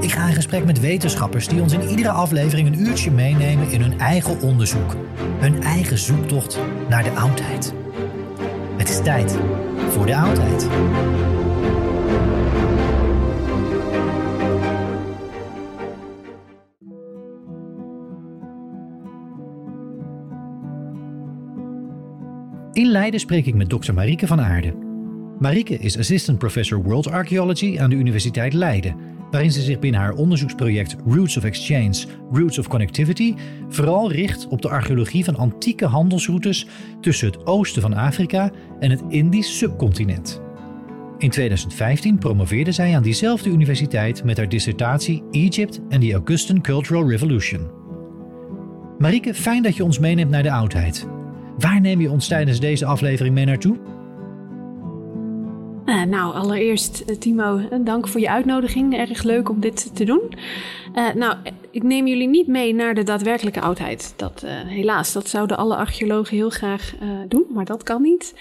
Ik ga in gesprek met wetenschappers die ons in iedere aflevering een uurtje meenemen in hun eigen onderzoek. Hun eigen zoektocht naar de oudheid. Het is tijd voor de oudheid. In Leiden spreek ik met dokter Marieke van Aarde. Marieke is Assistant Professor World Archaeology aan de Universiteit Leiden, waarin ze zich binnen haar onderzoeksproject Roots of Exchange, Roots of Connectivity vooral richt op de archeologie van antieke handelsroutes tussen het oosten van Afrika en het Indisch subcontinent. In 2015 promoveerde zij aan diezelfde universiteit met haar dissertatie Egypt and the Augustan Cultural Revolution. Marieke, fijn dat je ons meeneemt naar de oudheid. Waar neem je ons tijdens deze aflevering mee naartoe? Uh, nou, allereerst uh, Timo, uh, dank voor je uitnodiging. Erg leuk om dit te doen. nou, ik neem jullie niet mee naar de daadwerkelijke oudheid. Dat, helaas, dat zouden alle archeologen heel graag doen, maar dat kan niet.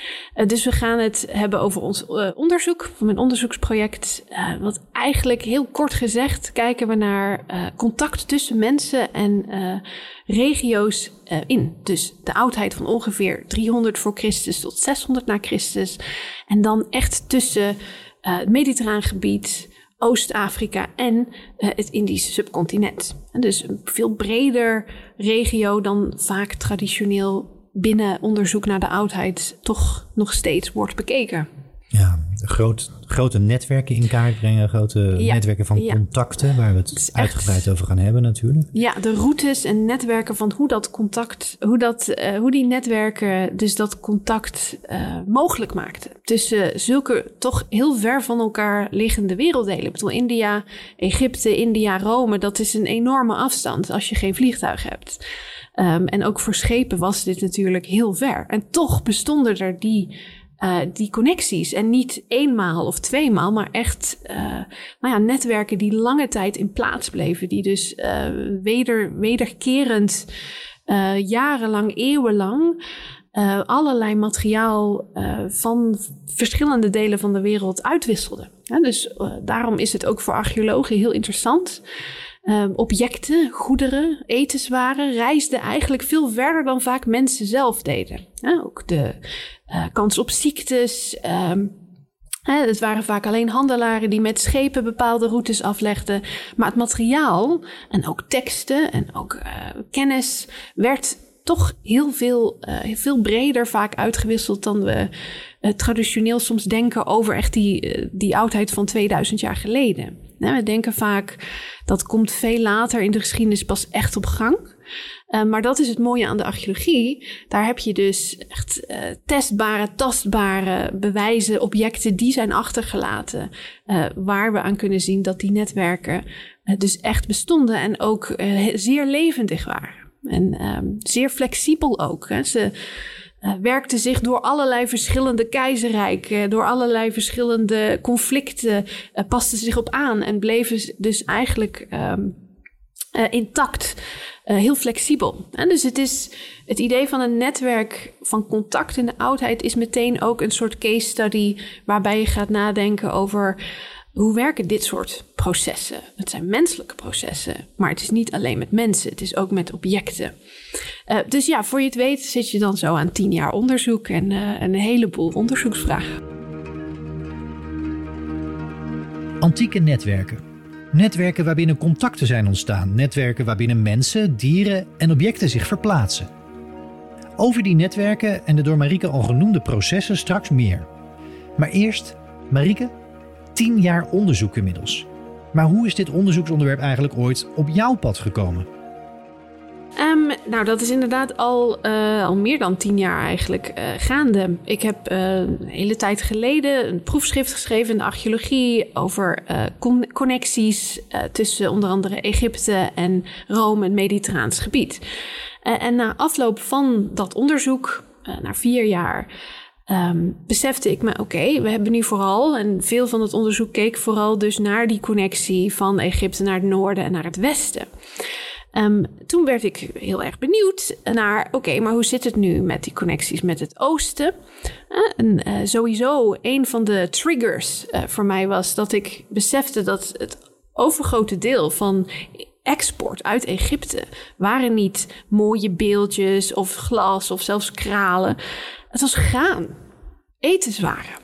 dus we gaan het hebben over ons onderzoek, van mijn onderzoeksproject. wat eigenlijk heel kort gezegd kijken we naar contact tussen mensen en regio's in. Dus de oudheid van ongeveer 300 voor Christus tot 600 na Christus. En dan echt tussen het Mediterraan gebied, Oost-Afrika en uh, het Indische subcontinent. En dus een veel breder regio dan vaak traditioneel binnen onderzoek naar de oudheid toch nog steeds wordt bekeken. Ja, groot, grote netwerken in kaart brengen, grote netwerken van contacten, waar we het, uitgebreid over gaan hebben natuurlijk. Ja, de routes en netwerken van hoe dat contact, hoe, dat, uh, hoe die netwerken dus dat contact uh, mogelijk maakten. Tussen zulke toch heel ver van elkaar liggende werelddelen. Ik bedoel, India, Egypte, India, Rome, dat is een enorme afstand als je geen vliegtuig hebt. Um, en ook voor schepen was dit natuurlijk heel ver. En toch bestonden er die uh, die connecties. En niet eenmaal of tweemaal, maar echt nou ja, netwerken die lange tijd in plaats bleven. Die dus uh, weder, wederkerend, jarenlang, eeuwenlang. allerlei materiaal van verschillende delen van de wereld uitwisselden. Dus daarom is het ook voor archeologen heel interessant. Um, objecten, goederen, etenswaren reisden eigenlijk veel verder dan vaak mensen zelf deden. Ook de uh, kans op ziektes. Um, het waren vaak alleen handelaren die met schepen bepaalde routes aflegden. Maar het materiaal en ook teksten en ook uh, kennis werd toch heel veel, uh, veel breder vaak uitgewisseld dan we traditioneel soms denken over echt die, die oudheid van 2000 jaar geleden. We denken vaak dat komt veel later in de geschiedenis pas echt op gang. Uh, maar dat is het mooie aan de archeologie. Daar heb je dus echt uh, testbare, tastbare bewijzen, objecten die zijn achtergelaten. Uh, waar we aan kunnen zien dat die netwerken dus echt bestonden en ook zeer levendig waren. En um, zeer flexibel ook. Ze, uh, werkten zich door allerlei verschillende keizerrijken, door allerlei verschillende conflicten, uh, pasten zich op aan en bleven dus eigenlijk uh, intact, heel flexibel. En dus het is het idee van een netwerk van contact in de oudheid is meteen ook een soort case study waarbij je gaat nadenken over hoe werken dit soort processen? Het zijn menselijke processen, maar het is niet alleen met mensen, het is ook met objecten. Uh, dus ja, voor je het weet zit je dan zo aan tien jaar onderzoek en uh, een heleboel onderzoeksvragen. Antieke netwerken. Netwerken waarbinnen contacten zijn ontstaan. Netwerken waarbinnen mensen, dieren en objecten zich verplaatsen. Over die netwerken en de door Marieke al genoemde processen straks meer. Maar eerst, Marieke, tien jaar onderzoek inmiddels. Maar hoe is dit onderzoeksonderwerp eigenlijk ooit op jouw pad gekomen? Um, nou, dat is inderdaad al, uh, al meer dan tien jaar eigenlijk uh, gaande. Ik heb uh, een hele tijd geleden een proefschrift geschreven in de archeologie over con connecties tussen onder andere Egypte en Rome, het Mediterraans gebied. en na afloop van dat onderzoek, na vier jaar, um, besefte ik me, oké, we hebben nu vooral, en veel van het onderzoek keek vooral dus naar die connectie van Egypte naar het noorden en naar het westen. Um, toen werd ik heel erg benieuwd naar, oké, maar hoe zit het nu met die connecties met het oosten? Uh, en uh, sowieso, een van de triggers uh, voor mij was dat ik besefte dat het overgrote deel van export uit Egypte waren niet mooie beeldjes of glas of zelfs kralen. Het was graan, etenswaren.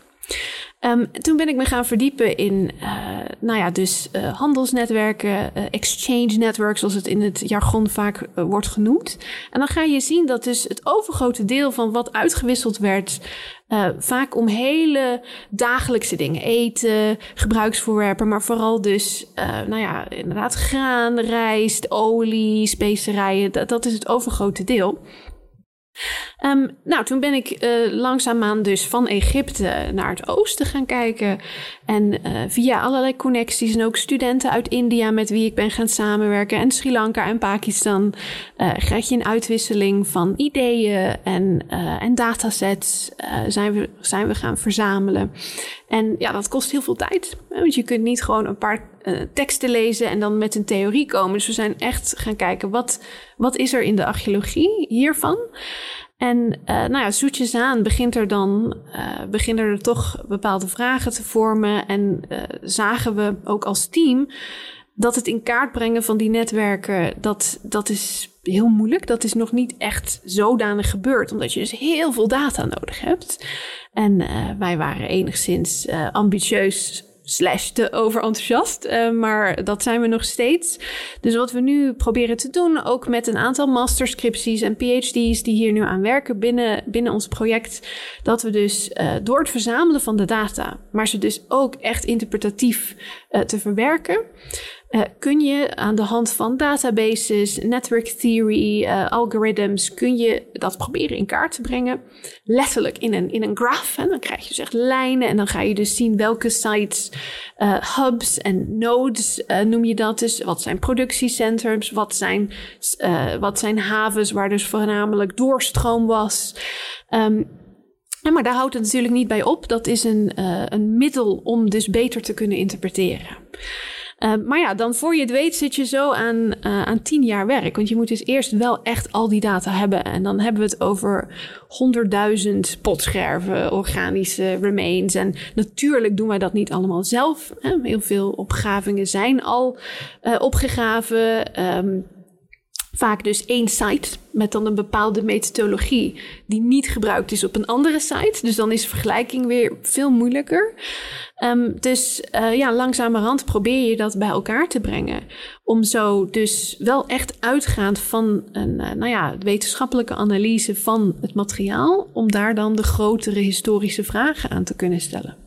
Um, toen ben ik me gaan verdiepen in, uh, nou ja, dus uh, handelsnetwerken, uh, exchange networks, zoals het in het jargon vaak wordt genoemd. En dan ga je zien dat dus het overgrote deel van wat uitgewisseld werd, vaak om hele dagelijkse dingen, eten, gebruiksvoorwerpen, maar vooral dus, nou ja, inderdaad graan, rijst, olie, specerijen, dat, dat is het overgrote deel. Um, nou, toen ben ik uh, langzaamaan dus van Egypte naar het oosten gaan kijken. En uh, via allerlei connecties en ook studenten uit India met wie ik ben gaan samenwerken. En Sri Lanka en Pakistan uh, krijg je een uitwisseling van ideeën en, en datasets zijn, we, zijn we gaan verzamelen. En ja, dat kost heel veel tijd. Want je kunt niet gewoon een paar teksten lezen en dan met een theorie komen. Dus we zijn echt gaan kijken, wat, wat is er in de archeologie hiervan? En uh, nou ja, zoetjes aan begint er dan, uh, beginnen er toch bepaalde vragen te vormen. En zagen we ook als team dat het in kaart brengen van die netwerken, dat, dat is heel moeilijk. Dat is nog niet echt zodanig gebeurd, omdat je dus heel veel data nodig hebt. En wij waren enigszins ambitieus slash te overenthousiast. Uh, maar dat zijn we nog steeds. Dus wat we nu proberen te doen, ook met een aantal masterscripties en PhD's die hier nu aan werken binnen, binnen ons project, dat we dus uh, door het verzamelen van de data, maar ze dus ook echt interpretatief uh, te verwerken, uh, kun je aan de hand van databases, network theory, uh, algorithms, kun je dat proberen in kaart te brengen. Letterlijk in een, in een graph. En dan krijg je dus lijnen en dan ga je dus zien welke sites, uh, hubs en nodes noem je dat dus. Wat zijn productiecentrums, wat zijn, wat zijn havens waar dus voornamelijk doorstroom was. Ja, maar daar houdt het natuurlijk niet bij op. Dat is een, een middel om dus beter te kunnen interpreteren. Uh, maar ja, dan voor je het weet zit je zo aan, uh, aan tien jaar werk. Want je moet dus eerst wel echt al die data hebben. En dan hebben we het over honderdduizend potscherven, organische remains. En natuurlijk doen wij dat niet allemaal zelf. Hè. Heel veel opgravingen zijn al uh, opgegraven. Um, vaak dus één site met dan een bepaalde methodologie die niet gebruikt is op een andere site. Dus dan is vergelijking weer veel moeilijker. Um, dus uh, ja, langzamerhand probeer je dat bij elkaar te brengen. Om zo dus wel echt uitgaand van een uh, nou ja, wetenschappelijke analyse van het materiaal, om daar dan de grotere historische vragen aan te kunnen stellen.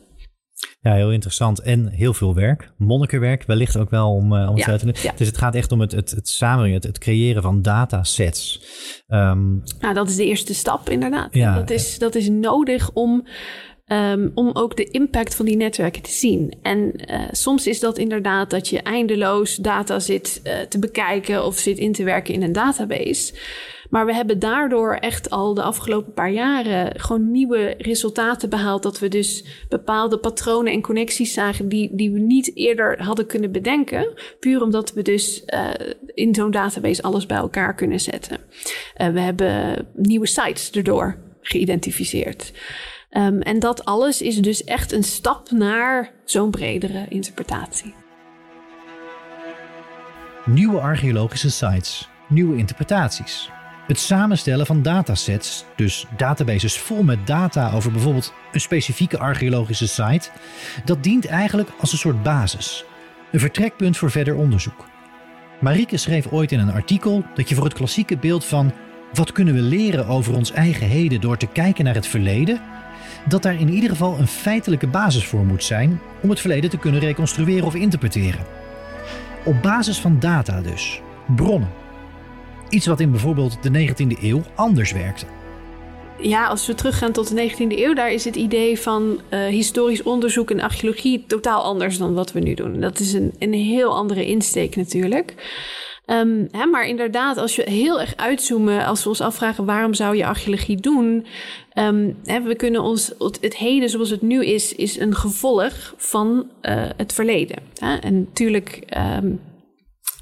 Ja, heel interessant. En heel veel werk. Monnikenwerk wellicht ook wel om, uh, om ja, te doen. Ja. Dus het gaat echt om het, het, het samenbrengen, het, het creëren van datasets. Um, nou, dat is de eerste stap inderdaad. Ja. Dat, is, dat is nodig om Um, om ook de impact van die netwerken te zien. En uh, soms is dat inderdaad dat je eindeloos data zit uh, te bekijken of zit in te werken in een database. Maar we hebben daardoor echt al de afgelopen paar jaren gewoon nieuwe resultaten behaald. Dat we dus bepaalde patronen en connecties zagen die, die we niet eerder hadden kunnen bedenken. Puur omdat we dus uh, in zo'n database alles bij elkaar kunnen zetten. Uh, we hebben nieuwe sites erdoor geïdentificeerd. Um, en dat alles is dus echt een stap naar zo'n bredere interpretatie. Nieuwe archeologische sites, nieuwe interpretaties. Het samenstellen van datasets, dus databases vol met data over bijvoorbeeld een specifieke archeologische site, dat dient eigenlijk als een soort basis. Een vertrekpunt voor verder onderzoek. Marieke schreef ooit in een artikel dat je voor het klassieke beeld van wat kunnen we leren over ons eigen heden door te kijken naar het verleden, dat daar in ieder geval een feitelijke basis voor moet zijn om het verleden te kunnen reconstrueren of interpreteren. Op basis van data dus, bronnen. Iets wat in bijvoorbeeld de 19e eeuw anders werkte. Ja, als we teruggaan tot de 19e eeuw, daar is het idee van uh, historisch onderzoek en archeologie totaal anders dan wat we nu doen. Dat is een, een heel andere insteek natuurlijk. Um, hè, maar inderdaad, als je heel erg uitzoomen, als we ons afvragen waarom zou je archeologie doen, um, hè, we kunnen ons het, heden zoals het nu is, is een gevolg van uh, het verleden. Hè? En natuurlijk. Um,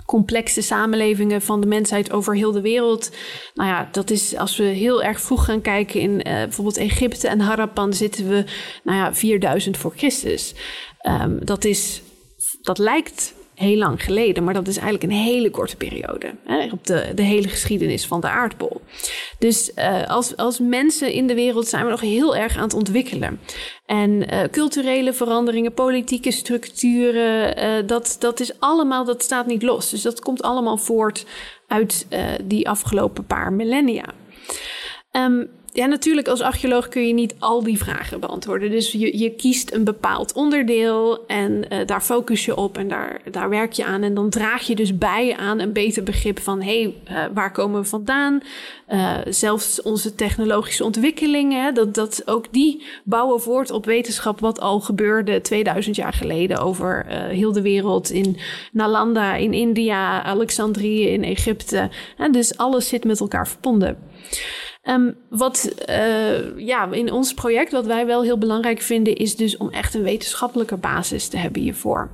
complexe samenlevingen van de mensheid over heel de wereld. Nou ja, dat is als we heel erg vroeg gaan kijken in uh, bijvoorbeeld Egypte en Harappan, zitten we, nou ja, 4000 voor Christus. Um, dat is, dat lijkt heel lang geleden, maar dat is eigenlijk een hele korte periode hè, op de, de hele geschiedenis van de aardbol. Dus uh, als, als mensen in de wereld zijn we nog heel erg aan het ontwikkelen. En uh, culturele veranderingen, politieke structuren, uh, dat, dat is allemaal, dat staat niet los. Dus dat komt allemaal voort uit die afgelopen paar millennia. Um, ja, natuurlijk als archeoloog kun je niet al die vragen beantwoorden. Dus je, je kiest een bepaald onderdeel en uh, daar focus je op en daar, daar werk je aan. En dan draag je dus bij aan een beter begrip van hé, hey, uh, waar komen we vandaan? Uh, zelfs onze technologische ontwikkelingen, dat, dat ook die bouwen voort op wetenschap wat al gebeurde 2000 jaar geleden over heel de wereld in Nalanda, in India, Alexandrië, in Egypte. En dus alles zit met elkaar verbonden. Um, wat uh, ja, in ons project, wat wij wel heel belangrijk vinden, is dus om echt een wetenschappelijke basis te hebben hiervoor.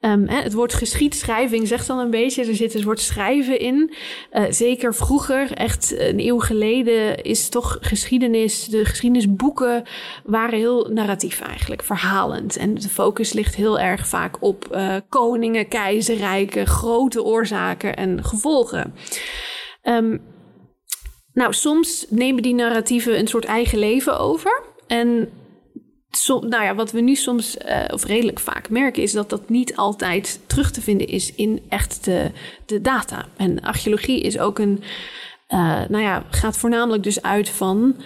Um, hè, het woord geschiedschrijving zegt dan een beetje, er zit het woord schrijven in. Uh, zeker vroeger, echt een eeuw geleden, is toch geschiedenis, de geschiedenisboeken waren heel narratief eigenlijk, verhalend. En de focus ligt heel erg vaak op uh, koningen, keizerrijken, grote oorzaken en gevolgen. Um, nou, soms nemen die narratieven een soort eigen leven over. En nou ja, wat we nu soms, uh, of redelijk vaak merken, is dat dat niet altijd terug te vinden is in echt de, de data. En archeologie is ook een, uh, nou ja, gaat voornamelijk dus uit van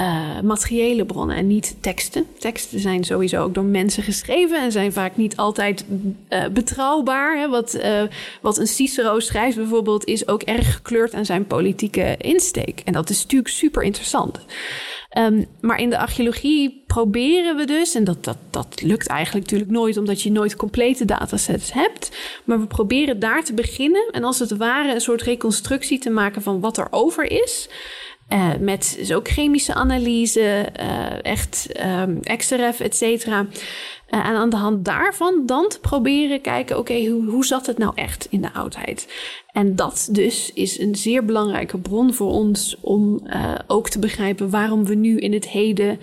uh, materiële bronnen en niet teksten. Teksten zijn sowieso ook door mensen geschreven en zijn vaak niet altijd uh, betrouwbaar. Hè. Wat, uh, wat een Cicero schrijft bijvoorbeeld is ook erg gekleurd aan zijn politieke insteek. En dat is natuurlijk super interessant. Um, maar in de archeologie proberen we dus, en dat, dat, dat lukt eigenlijk natuurlijk nooit, omdat je nooit complete datasets hebt. Maar we proberen daar te beginnen en als het ware een soort reconstructie te maken van wat er over is. Uh, met dus ook chemische analyse, uh, echt um, XRF, et cetera. Uh, en aan de hand daarvan dan te proberen kijken, oké, hoe, hoe zat het nou echt in de oudheid? En dat dus is een zeer belangrijke bron voor ons om ook te begrijpen waarom we nu in het heden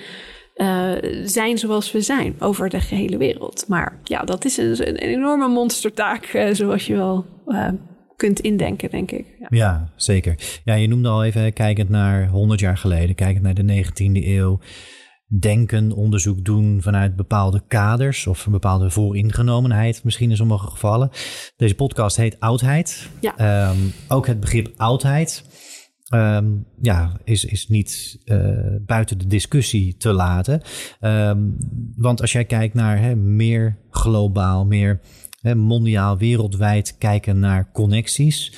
zijn zoals we zijn over de gehele wereld. Maar ja, dat is een, een enorme monstertaak, zoals je wel kunt indenken, denk ik. Ja. ja. zeker. Ja, je noemde al even, kijkend naar 100 jaar geleden, kijkend naar de 19e eeuw. Denken, onderzoek doen vanuit bepaalde kaders of een bepaalde vooringenomenheid, misschien in sommige gevallen. Deze podcast heet Oudheid. Ja. Um, ook het begrip oudheid um, ja, is, is niet uh, buiten de discussie te laten. Um, want als jij kijkt naar hè, meer globaal, meer mondiaal, wereldwijd kijken naar connecties.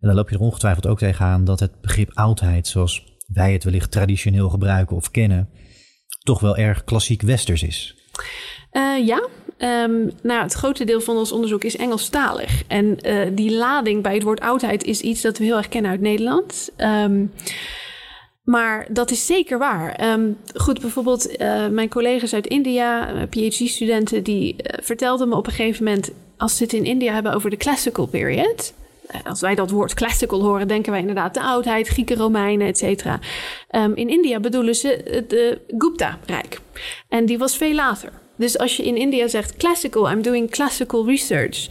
En dan loop je er ongetwijfeld ook tegenaan dat het begrip oudheid, zoals wij het wellicht traditioneel gebruiken of kennen, toch wel erg klassiek westers is. Uh, ja, um, nou, het grote deel van ons onderzoek is Engelstalig. En uh, die lading bij het woord oudheid is iets dat we heel erg kennen uit Nederland. Um, maar dat is zeker waar. Um, goed, bijvoorbeeld uh, mijn collega's uit India, PhD-studenten, die uh, vertelden me op een gegeven moment, als ze het in India hebben over de classical period, als wij dat woord classical horen, denken wij inderdaad de oudheid, Grieken, Romeinen, et cetera. Um, in India bedoelen ze de Gupta-rijk. En die was veel later. Dus als je in India zegt classical, I'm doing classical research,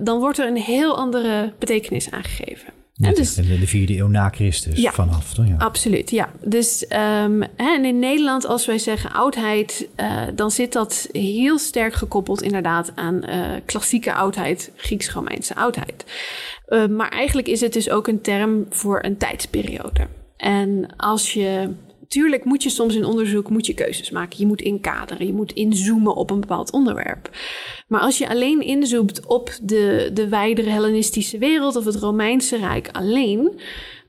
dan wordt er een heel andere betekenis aangegeven. En dus, de vierde eeuw na Christus ja, vanaf. Toch? Ja. Absoluut, ja. Dus um, en in Nederland, als wij zeggen oudheid, uh, dan zit dat heel sterk gekoppeld inderdaad aan uh, klassieke oudheid, Grieks-Romeinse oudheid. Uh, maar eigenlijk is het dus ook een term voor een tijdsperiode. En als je tuurlijk moet je soms in onderzoek moet je keuzes maken. Je moet inkaderen, je moet inzoomen op een bepaald onderwerp. Maar als je alleen inzoomt op de, de wijdere Hellenistische wereld of het Romeinse Rijk alleen,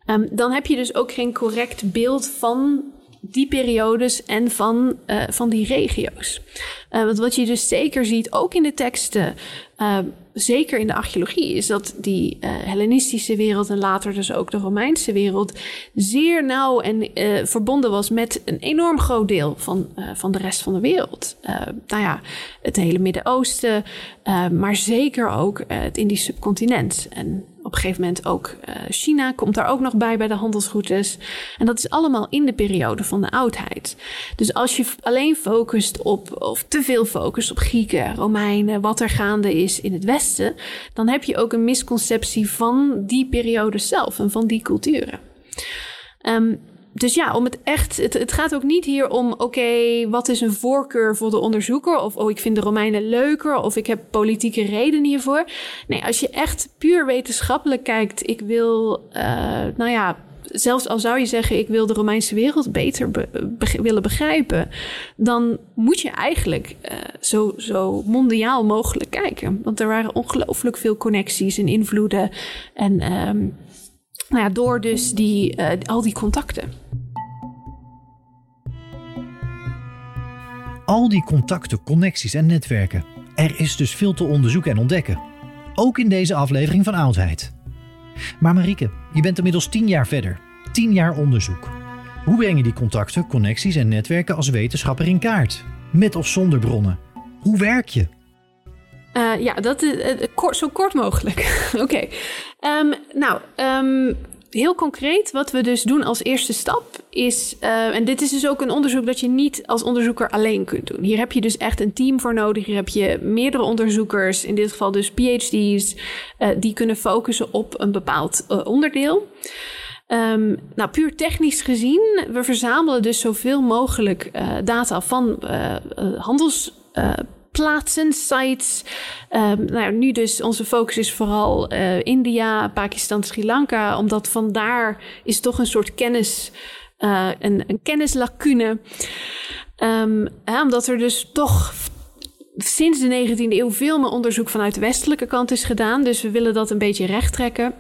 um, dan heb je dus ook geen correct beeld van die periodes en van, uh, van die regio's. Uh, want wat je dus zeker ziet, ook in de teksten, uh, zeker in de archeologie, is dat die Hellenistische wereld en later dus ook de Romeinse wereld zeer nauw en verbonden was met een enorm groot deel van, van de rest van de wereld. nou ja, het hele Midden-Oosten, maar zeker ook het Indisch subcontinent. En op een gegeven moment ook uh, China komt daar ook nog bij bij de handelsroutes. En dat is allemaal in de periode van de oudheid. Dus als je alleen focust op, of te veel focust op Grieken, Romeinen, wat er gaande is in het Westen, dan heb je ook een misconceptie van die periode zelf en van die culturen. Um, dus ja, om het echt. Het, gaat ook niet hier om. Oké, wat is een voorkeur voor de onderzoeker? Of oh, ik vind de Romeinen leuker. Of ik heb politieke redenen hiervoor. Nee, als je echt puur wetenschappelijk kijkt. Ik wil. Uh, nou ja. Zelfs al zou je zeggen, ik wil de Romeinse wereld beter be be willen begrijpen, dan moet je eigenlijk uh, zo, zo mondiaal mogelijk kijken. Want er waren ongelooflijk veel connecties en invloeden. En um, nou ja, door dus die, uh, al die contacten. Al die contacten, connecties en netwerken. Er is dus veel te onderzoeken en ontdekken. Ook in deze aflevering van Oudheid. Maar Marieke, je bent inmiddels tien jaar verder. Tien jaar onderzoek. Hoe breng je die contacten, connecties en netwerken als wetenschapper in kaart? Met of zonder bronnen? Hoe werk je? Uh, ja, dat is uh, kort, zo kort mogelijk. Oké. Um, nou, um, heel concreet, wat we dus doen als eerste stap is, uh, en dit is dus ook een onderzoek dat je niet als onderzoeker alleen kunt doen. Hier heb je dus echt een team voor nodig. Hier heb je meerdere onderzoekers, in dit geval dus PhD's, die kunnen focussen op een bepaald onderdeel. Um, nou, puur technisch gezien, we verzamelen dus zoveel mogelijk data van handels plaatsen, sites. Um, nou, nu dus onze focus is vooral uh, India, Pakistan, Sri Lanka, omdat vandaar is toch een soort kennis, uh, een, kennislacune. Um, hè, omdat er dus toch sinds de 19e eeuw veel meer onderzoek vanuit de westelijke kant is gedaan. Dus we willen dat een beetje recht trekken.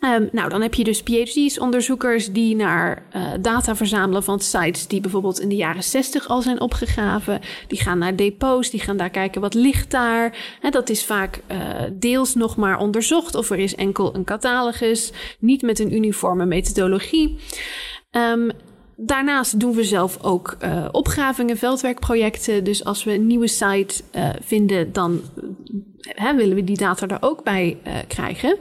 Um, nou, dan heb je dus PhD's, onderzoekers die naar uh, data verzamelen van sites die bijvoorbeeld in de jaren 60 al zijn opgegraven. Die gaan naar depots, die gaan daar kijken wat ligt daar. En dat is vaak uh, deels nog maar onderzocht of er is enkel een catalogus, niet met een uniforme methodologie. Um, Daarnaast doen we zelf ook uh, opgravingen, veldwerkprojecten. Dus als we een nieuwe site vinden, dan willen we die data er ook bij krijgen.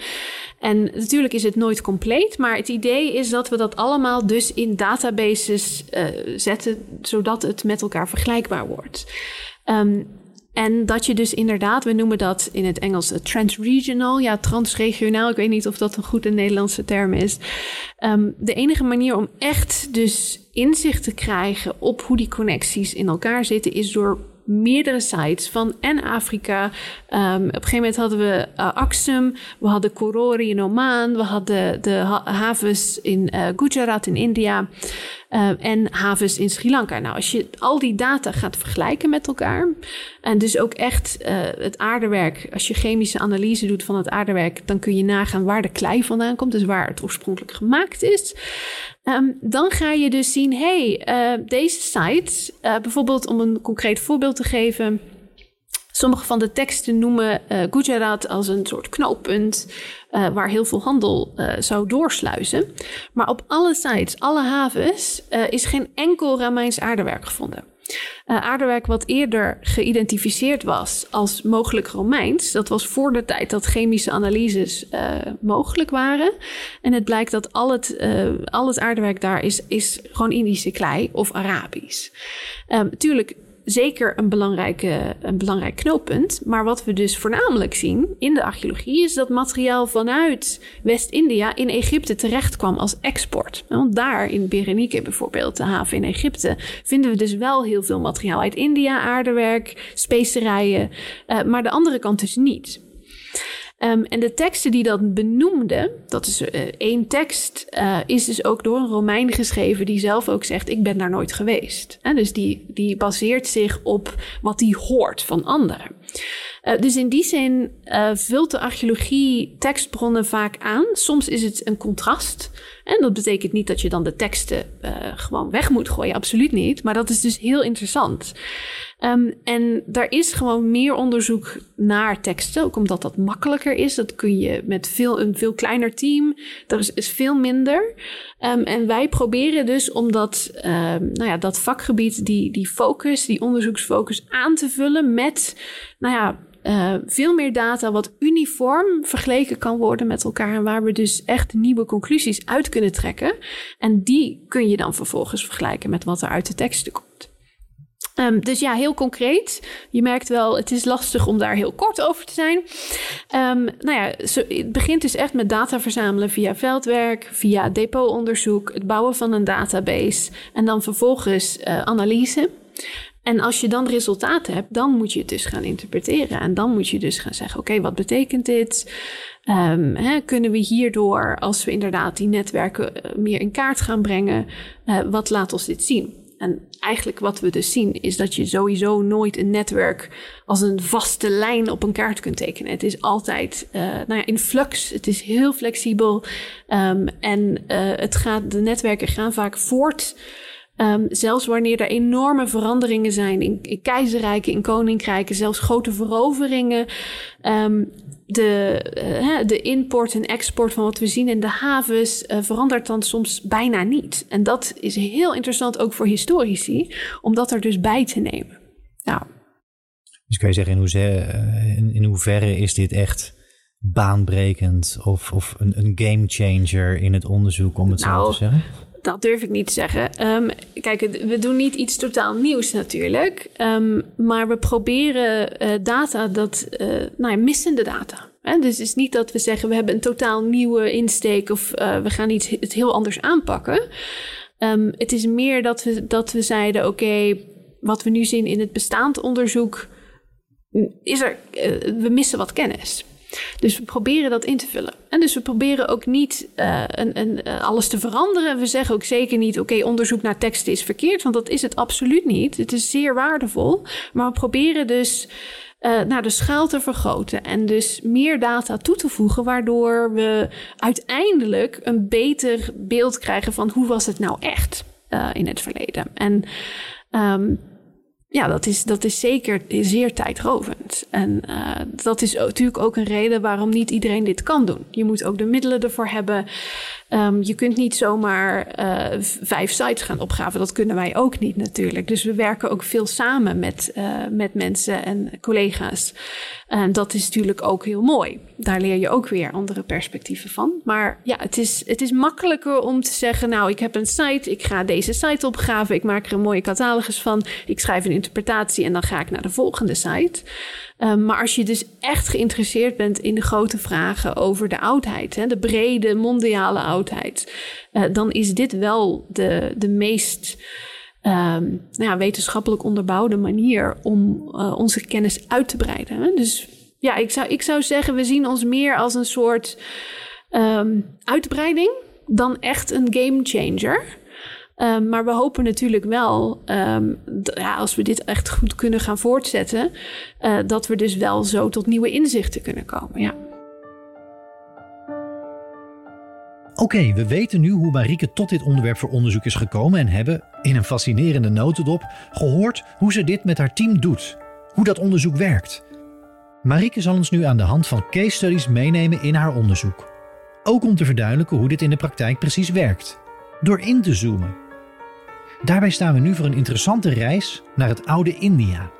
En natuurlijk is het nooit compleet, maar het idee is dat we dat allemaal dus in databases uh, zetten, zodat het met elkaar vergelijkbaar wordt. Um, en dat je dus inderdaad, we noemen dat in het Engels transregional, ja, transregionaal. Ik weet niet of dat een goede Nederlandse term is. Um, de enige manier om echt dus inzicht te krijgen op hoe die connecties in elkaar zitten, is door meerdere sites van en Afrika. Um, op een gegeven moment hadden we uh, Aksum, we hadden Korori in Oman, we hadden de ha havens in uh, Gujarat in India. Uh, en havens in Sri Lanka. Nou, als je al die data gaat vergelijken met elkaar en dus ook echt uh, het aardewerk, als je chemische analyse doet van het aardewerk, dan kun je nagaan waar de klei vandaan komt, dus waar het oorspronkelijk gemaakt is. Um, dan ga je dus zien, hey, uh, deze site, bijvoorbeeld om een concreet voorbeeld te geven. Sommige van de teksten noemen Gujarat als een soort knooppunt uh, waar heel veel handel uh, zou doorsluizen. Maar op alle sites, alle havens, is geen enkel Romeins aardewerk gevonden. aardewerk wat eerder geïdentificeerd was als mogelijk Romeins. Dat was voor de tijd dat chemische analyses mogelijk waren. En het blijkt dat al het, al het aardewerk daar is, is gewoon Indische klei of Arabisch. Um, tuurlijk zeker een, belangrijke, een belangrijk knooppunt. Maar wat we dus voornamelijk zien in de archeologie is dat materiaal vanuit West-India in Egypte terecht kwam als export. Want daar in Berenike bijvoorbeeld, de haven in Egypte, vinden we dus wel heel veel materiaal uit India, aardewerk, specerijen, uh, maar de andere kant dus niet. Um, en de teksten die dat benoemden, dat is uh, één tekst, uh, is dus ook door een Romein geschreven die zelf ook zegt: Ik ben daar nooit geweest. En dus die, die baseert zich op wat hij hoort van anderen. Uh, dus in die zin vult de archeologie tekstbronnen vaak aan. Soms is het een contrast. En dat betekent niet dat je dan de teksten gewoon weg moet gooien, absoluut niet. Maar dat is dus heel interessant. Um, en daar is gewoon meer onderzoek naar teksten, ook omdat dat makkelijker is. Dat kun je met veel, een veel kleiner team. Er is, is veel minder. Um, en wij proberen dus om dat, um, nou ja, dat vakgebied, die, die focus, die onderzoeksfocus aan te vullen met, nou ja, uh, veel meer data wat uniform vergeleken kan worden met elkaar en waar we dus echt nieuwe conclusies uit kunnen trekken. En die kun je dan vervolgens vergelijken met wat er uit de teksten komt. Um, dus ja, heel concreet. Je merkt wel, het is lastig om daar heel kort over te zijn. Um, nou ja, het begint dus echt met data verzamelen via veldwerk, via depotonderzoek, het bouwen van een database en dan vervolgens uh, analyse. En als je dan resultaten hebt, dan moet je het dus gaan interpreteren. En dan moet je dus gaan zeggen: oké, wat betekent dit? Um, hè, kunnen we hierdoor, als we inderdaad die netwerken eh, meer in kaart gaan brengen, uh, wat laat ons dit zien? En eigenlijk wat we dus zien is dat je sowieso nooit een netwerk als een vaste lijn op een kaart kunt tekenen. Het is altijd uh, nou ja, in flux, het is heel flexibel um, en uh, het gaat, de netwerken gaan vaak voort. Um, zelfs wanneer er enorme veranderingen zijn in, keizerrijken, in koninkrijken, zelfs grote veroveringen. Um, de, uh, de import en export van wat we zien in de havens uh, verandert dan soms bijna niet. En dat is heel interessant ook voor historici, om dat er dus bij te nemen. Nou. Dus kan je zeggen, in hoeverre, eh, in, in hoeverre is dit echt baanbrekend of, of een, een game changer in het onderzoek, om het nou, zo te zeggen? Dat durf ik niet te zeggen. Um, kijk, we doen niet iets totaal nieuws natuurlijk. Um, maar we proberen uh, data dat, uh, nou ja, missende data. Hè? Dus het is niet dat we zeggen we hebben een totaal nieuwe insteek of uh, we gaan iets het heel anders aanpakken. Um, het is meer dat we, dat we zeiden: oké, wat we nu zien in het bestaand onderzoek, is er, we missen wat kennis. Dus we proberen dat in te vullen. En dus we proberen ook niet uh, een, een, uh, alles te veranderen. We zeggen ook zeker niet: oké, onderzoek naar teksten is verkeerd, want dat is het absoluut niet. Het is zeer waardevol. Maar we proberen dus uh, naar de schaal te vergroten en dus meer data toe te voegen, waardoor we uiteindelijk een beter beeld krijgen van hoe was het nou echt in het verleden. En um, ja, dat is, dat is zeker zeer tijdrovend. En uh, dat is natuurlijk ook een reden waarom niet iedereen dit kan doen. Je moet ook de middelen ervoor hebben. Um, je kunt niet zomaar uh, vijf sites gaan opgraven. Dat kunnen wij ook niet natuurlijk. Dus we werken ook veel samen met, uh, met mensen en collega's. En dat is natuurlijk ook heel mooi. Daar leer je ook weer andere perspectieven van. Maar ja, het is, het is makkelijker om te zeggen: Nou, ik heb een site, ik ga deze site opgraven, ik maak er een mooie catalogus van, ik schrijf een interpretatie en dan ga ik naar de volgende site. Um, maar als je dus echt geïnteresseerd bent in de grote vragen over de oudheid, hè, de brede mondiale oudheid, uh, dan is dit wel de, de meest um, nou ja, wetenschappelijk onderbouwde manier om uh, onze kennis uit te breiden. Hè? Dus ja, ik zou, ik zou zeggen, we zien ons meer als een soort um, uitbreiding dan echt een game changer. Um, maar we hopen natuurlijk wel, um, ja, als we dit echt goed kunnen gaan voortzetten, uh, dat we dus wel zo tot nieuwe inzichten kunnen komen. Ja. Oké, we weten nu hoe Marieke tot dit onderwerp voor onderzoek is gekomen en hebben, in een fascinerende notendop, gehoord hoe ze dit met haar team doet. Hoe dat onderzoek werkt. Marieke zal ons nu aan de hand van case studies meenemen in haar onderzoek. Ook om te verduidelijken hoe dit in de praktijk precies werkt. Door in te zoomen. Daarbij staan we nu voor een interessante reis naar het oude India.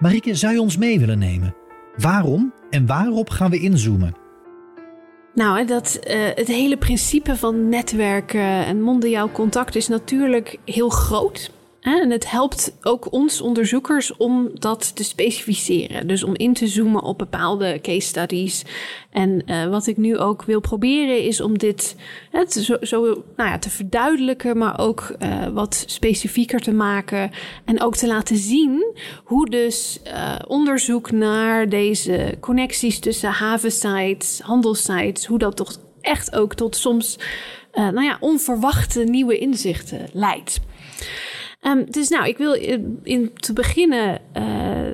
Marieke, zou je ons mee willen nemen? Waarom en waarop gaan we inzoomen? Nou, dat, uh, het hele principe van netwerken en mondiaal contact is natuurlijk heel groot. En het helpt ook ons onderzoekers om dat te specificeren. Dus om in te zoomen op bepaalde case studies. En uh, wat ik nu ook wil proberen is om dit hè, zo, zo nou ja, te verduidelijken, maar ook uh, wat specifieker te maken. En ook te laten zien hoe dus uh, onderzoek naar deze connecties tussen havensites, handelsites, hoe dat toch echt ook tot soms nou ja, onverwachte nieuwe inzichten leidt. Um, dus nou, ik wil in, in te beginnen, uh,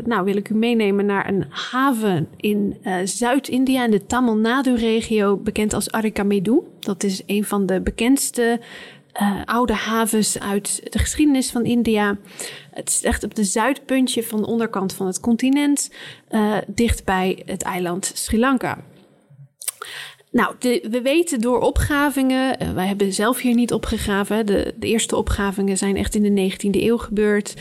nou wil ik u meenemen naar een haven in uh, Zuid-India, in de Tamil Nadu-regio, bekend als Arikamedu. Dat is een van de bekendste oude havens uit de geschiedenis van India. Het is echt op de zuidpuntje van de onderkant van het continent, dicht bij het eiland Sri Lanka. Nou, we weten door opgravingen, uh, wij hebben zelf hier niet opgegraven. De, de, eerste opgravingen zijn echt in de 19e eeuw gebeurd.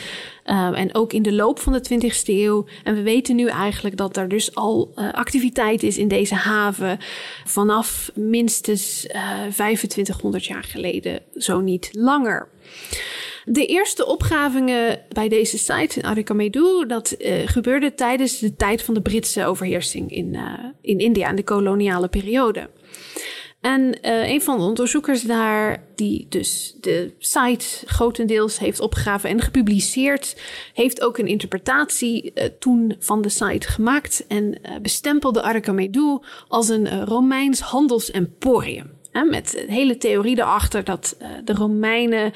Uh, en ook in de loop van de 20e eeuw. En we weten nu eigenlijk dat er dus al uh, activiteit is in deze haven. vanaf minstens 2500 jaar geleden, zo niet langer. De eerste opgravingen bij deze site in Arikamedu, dat uh, gebeurde tijdens de tijd van de Britse overheersing in, uh, in India, in de koloniale periode. En uh, een van de onderzoekers daar, die dus de site grotendeels heeft opgegraven en gepubliceerd, heeft ook een interpretatie toen van de site gemaakt en bestempelde Arikamedu als een Romeins handelsemporium. met hele theorie erachter dat de Romeinen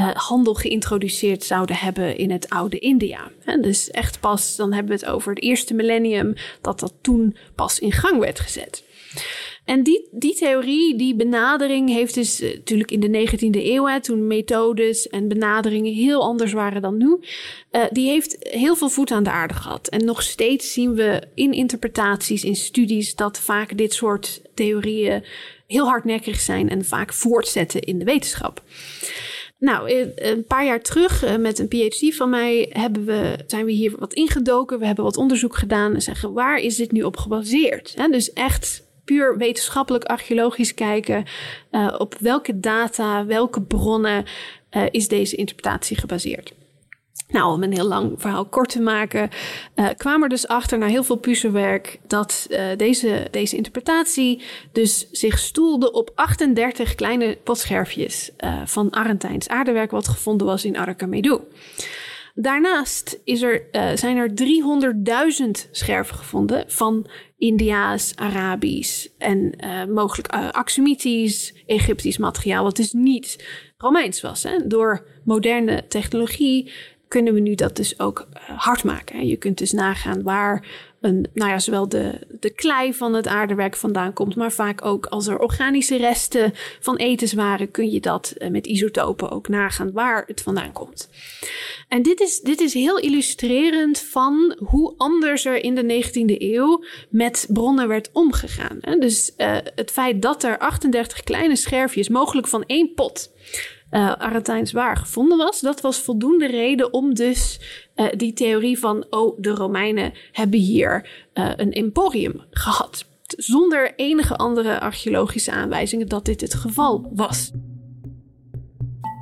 uh, handel geïntroduceerd zouden hebben in het oude India. Dus echt pas, dan hebben we het over het eerste millennium, dat dat toen pas in gang werd gezet. En die, die theorie, die benadering heeft dus uh, natuurlijk in de 19e eeuw, hè, toen methodes en benaderingen heel anders waren dan nu, uh, die heeft heel veel voet aan de aarde gehad. En nog steeds zien we in interpretaties, in studies, dat vaak dit soort theorieën heel hardnekkig zijn en vaak voortzetten in de wetenschap. Nou, eh, een paar jaar terug eh, met een PhD van mij hebben we, zijn we hier wat ingedoken. We hebben wat onderzoek gedaan en zeggen waar is dit nu op gebaseerd? dus echt puur wetenschappelijk archeologisch kijken uh, op welke data, welke bronnen is deze interpretatie gebaseerd. Nou, om een heel lang verhaal kort te maken, uh, kwam er dus achter na heel veel puzzelwerk dat uh, deze, deze interpretatie dus zich stoelde op 38 kleine potscherfjes uh, van Argentijns aardewerk wat gevonden was in Arakamedu. Daarnaast is er, zijn er 300.000 scherven gevonden van Indiaas, Arabisch en mogelijk Axumitisch, Egyptisch materiaal, wat dus niet Romeins was. Hè? Door moderne technologie kunnen we nu dat dus ook uh, hard maken. Je kunt dus nagaan waar een, nou ja, zowel de, de klei van het aardewerk vandaan komt, maar vaak ook als er organische resten van etenswaren, kun je dat uh, met isotopen ook nagaan waar het vandaan komt. En dit is, dit is heel illustrerend van hoe anders er in de 19e eeuw met bronnen werd omgegaan. Dus uh, het feit dat er 38 kleine scherfjes, mogelijk van één pot, uh, waar gevonden was. Dat was voldoende reden om dus uh, die theorie van, oh, de Romeinen hebben hier uh, een emporium gehad. Zonder enige andere archeologische aanwijzingen dat dit het geval was.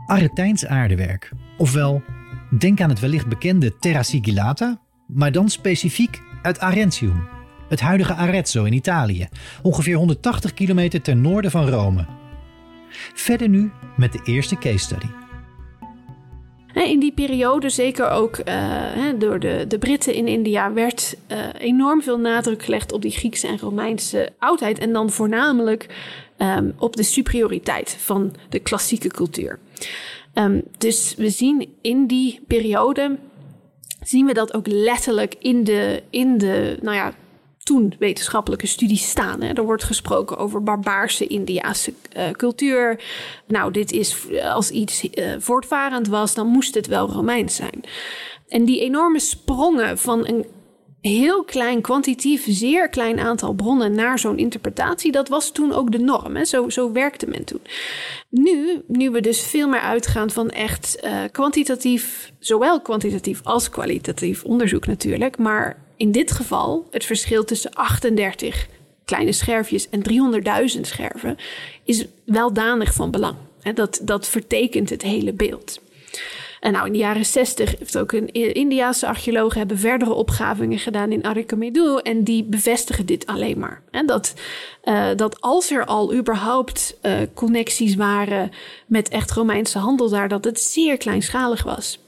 Aretijns aardewerk, ofwel denk aan het wellicht bekende Terra Sigillata, maar dan specifiek uit Arentium, het huidige Arezzo in Italië, ongeveer 180 kilometer ten noorden van Rome. Verder nu met de eerste case study. In die periode, zeker ook uh, door de, de Britten in India, werd uh, enorm veel nadruk gelegd op die Griekse en Romeinse oudheid. En dan voornamelijk um, op de superioriteit van de klassieke cultuur. Ehm, dus we zien in die periode, zien we dat ook letterlijk in de, in de nou ja, toen wetenschappelijke studies staan. Hè. Er wordt gesproken over barbaarse Indiaanse uh, cultuur. Nou, dit is als iets uh, voortvarend was, dan moest het wel Romeins zijn. En die enorme sprongen van een heel klein, kwantitatief, zeer klein aantal bronnen naar zo'n interpretatie, dat was toen ook de norm. Hè? Zo, zo werkte men toen. Nu, nu we dus veel meer uitgaan van echt kwantitatief, zowel kwantitatief als kwalitatief onderzoek natuurlijk, maar in dit geval het verschil tussen 38 kleine scherfjes en 300.000 scherven is wel danig van belang. Dat, dat vertekent het hele beeld. En nou, in de jaren 60 heeft ook een Indiaanse archeoloog hebben verdere opgravingen gedaan in Arikamedu. En die bevestigen dit alleen maar. Dat, uh, dat als er al überhaupt uh, connecties waren met echt Romeinse handel daar, dat het zeer kleinschalig was.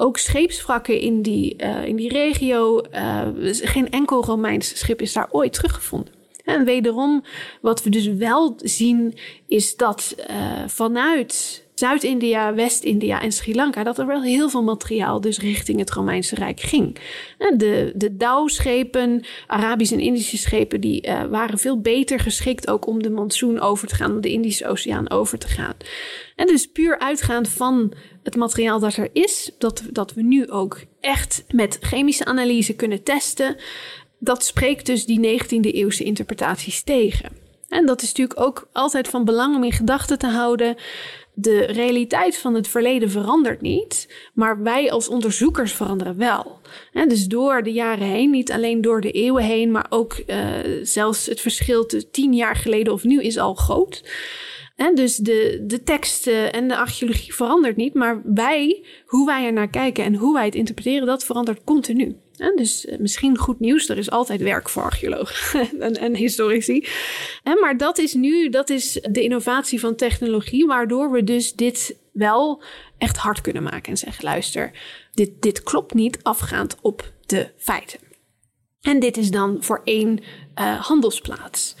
Ook scheepswrakken in die, uh, in die regio, geen enkel Romeins schip is daar ooit teruggevonden. En wederom, wat we dus wel zien, is dat vanuit Zuid-India, West-India en Sri Lanka, dat er wel heel veel materiaal dus richting het Romeinse Rijk ging. De, de Douw-schepen, Arabische en Indische schepen, die waren veel beter geschikt ook om de monsoon over te gaan, de Indische Oceaan over te gaan. En dus puur uitgaand van het materiaal dat er is, dat, dat we nu ook echt met chemische analyse kunnen testen, dat spreekt dus die 19e eeuwse interpretaties tegen. En dat is natuurlijk ook altijd van belang om in gedachten te houden de realiteit van het verleden verandert niet, maar wij als onderzoekers veranderen wel. En dus door de jaren heen, niet alleen door de eeuwen heen, maar ook uh, zelfs het verschil tussen tien jaar geleden of nu is al groot. Dus de, de teksten en de archeologie verandert niet, maar wij, hoe wij er naar kijken en hoe wij het interpreteren, dat verandert continu. Dus eh, misschien goed nieuws, er is altijd werk voor archeologen en, en, historici. Maar dat is nu, dat is de innovatie van technologie, waardoor we dus dit wel echt hard kunnen maken en zeggen: luister, dit, dit klopt niet afgaand op de feiten. En dit is dan voor één uh, handelsplaats.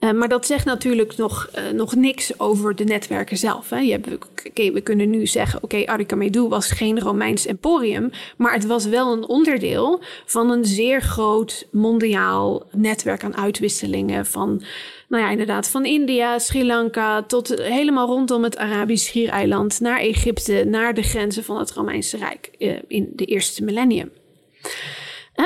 Uh, maar dat zegt natuurlijk nog, uh, nog niks over de netwerken zelf. Hè. Je hebt, we kunnen nu zeggen, oké, okay, was geen Romeins emporium, maar het was wel een onderdeel van een zeer groot mondiaal netwerk aan uitwisselingen van, nou ja, inderdaad, van India, Sri Lanka tot helemaal rondom het Arabisch Schiereiland naar Egypte, naar de grenzen van het Romeinse Rijk uh, in de eerste millennium.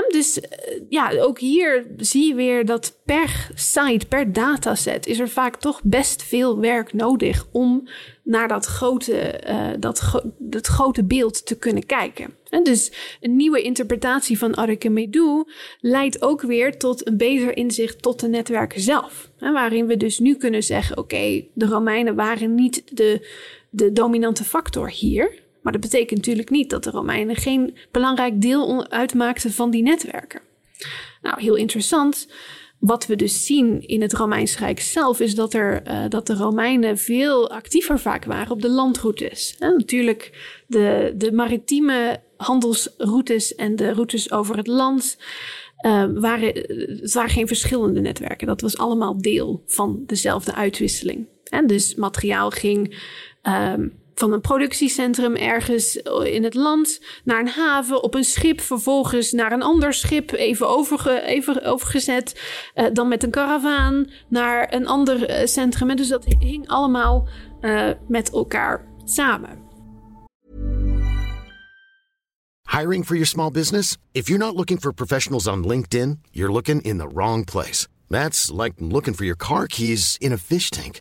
Dus eh, ja, ook hier zie je weer dat per site, per dataset, is er vaak toch best veel werk nodig om naar dat grote, uh, dat, dat grote beeld te kunnen kijken. En dus een nieuwe interpretatie van Archimedes leidt ook weer tot een beter inzicht tot de netwerken zelf. Waarin we dus nu kunnen zeggen: oké, de Romeinen waren niet de, de dominante factor hier. Maar dat betekent natuurlijk niet dat de Romeinen geen belangrijk deel uitmaakten van die netwerken. Nou, heel interessant. Wat we dus zien in het Romeins Rijk zelf is dat, er, uh, dat de Romeinen veel actiever vaak waren op de landroutes. Natuurlijk de, de maritieme handelsroutes en de routes over het land. Uh, waren, het waren geen verschillende netwerken. Dat was allemaal deel van dezelfde uitwisseling. En dus materiaal ging um, van een productiecentrum ergens in het land naar een haven, op een schip, vervolgens naar een ander schip, even, overge, even overgezet, uh, dan met een karavaan naar een ander uh, centrum. En dus dat hing allemaal uh, met elkaar samen. Hiring for your small business? If you're not looking for professionals on LinkedIn, you're looking in the wrong place. That's like looking for your car keys in a fish tank.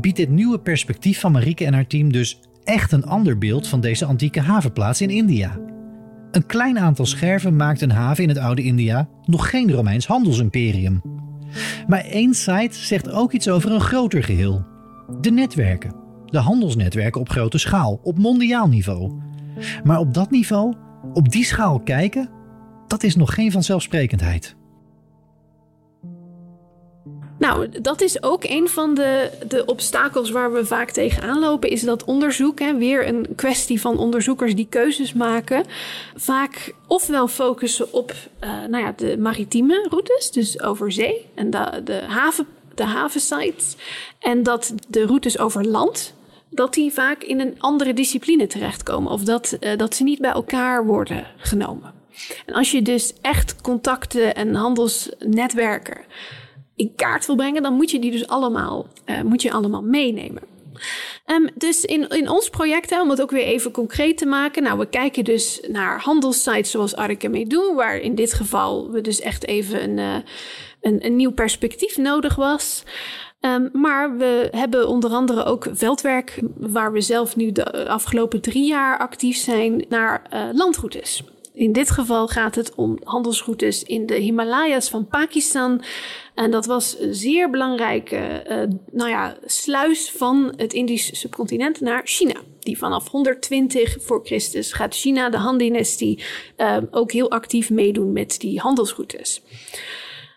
biedt dit nieuwe perspectief van Marieke en haar team dus echt een ander beeld van deze antieke havenplaats in India. Een klein aantal scherven maakt een haven in het oude India nog geen Romeins handelsimperium. Maar één site zegt ook iets over een groter geheel. De netwerken. De handelsnetwerken op grote schaal, op mondiaal niveau. Maar op dat niveau, op die schaal kijken, dat is nog geen vanzelfsprekendheid. Nou, dat is ook een van de, de obstakels waar we vaak tegenaan lopen, is dat onderzoek. Hè, weer een kwestie van onderzoekers die keuzes maken. Vaak ofwel focussen op uh, nou ja, de maritieme routes, dus over zee en de, de, haven, de havensites. En dat de routes over land, dat die vaak in een andere discipline terechtkomen. Of dat, uh, dat ze niet bij elkaar worden genomen. En als je dus echt contacten en handelsnetwerken in kaart wil brengen, dan moet je die dus allemaal, uh, moet je allemaal meenemen. Um, dus in, in ons project, hè, om het ook weer even concreet te maken. Nou, we kijken dus naar handelssites zoals Arke waar in dit geval we dus echt even een, uh, een, een nieuw perspectief nodig was. Um, maar we hebben onder andere ook veldwerk, waar we zelf nu de afgelopen drie jaar actief zijn, naar uh, landroutes. In dit geval gaat het om handelsroutes in de Himalaya's van Pakistan. En dat was een zeer belangrijke uh, nou ja, sluis van het Indisch subcontinent naar China. Die vanaf 120 voor Christus gaat China, de Han-dynastie, uh, ook heel actief meedoen met die handelsroutes.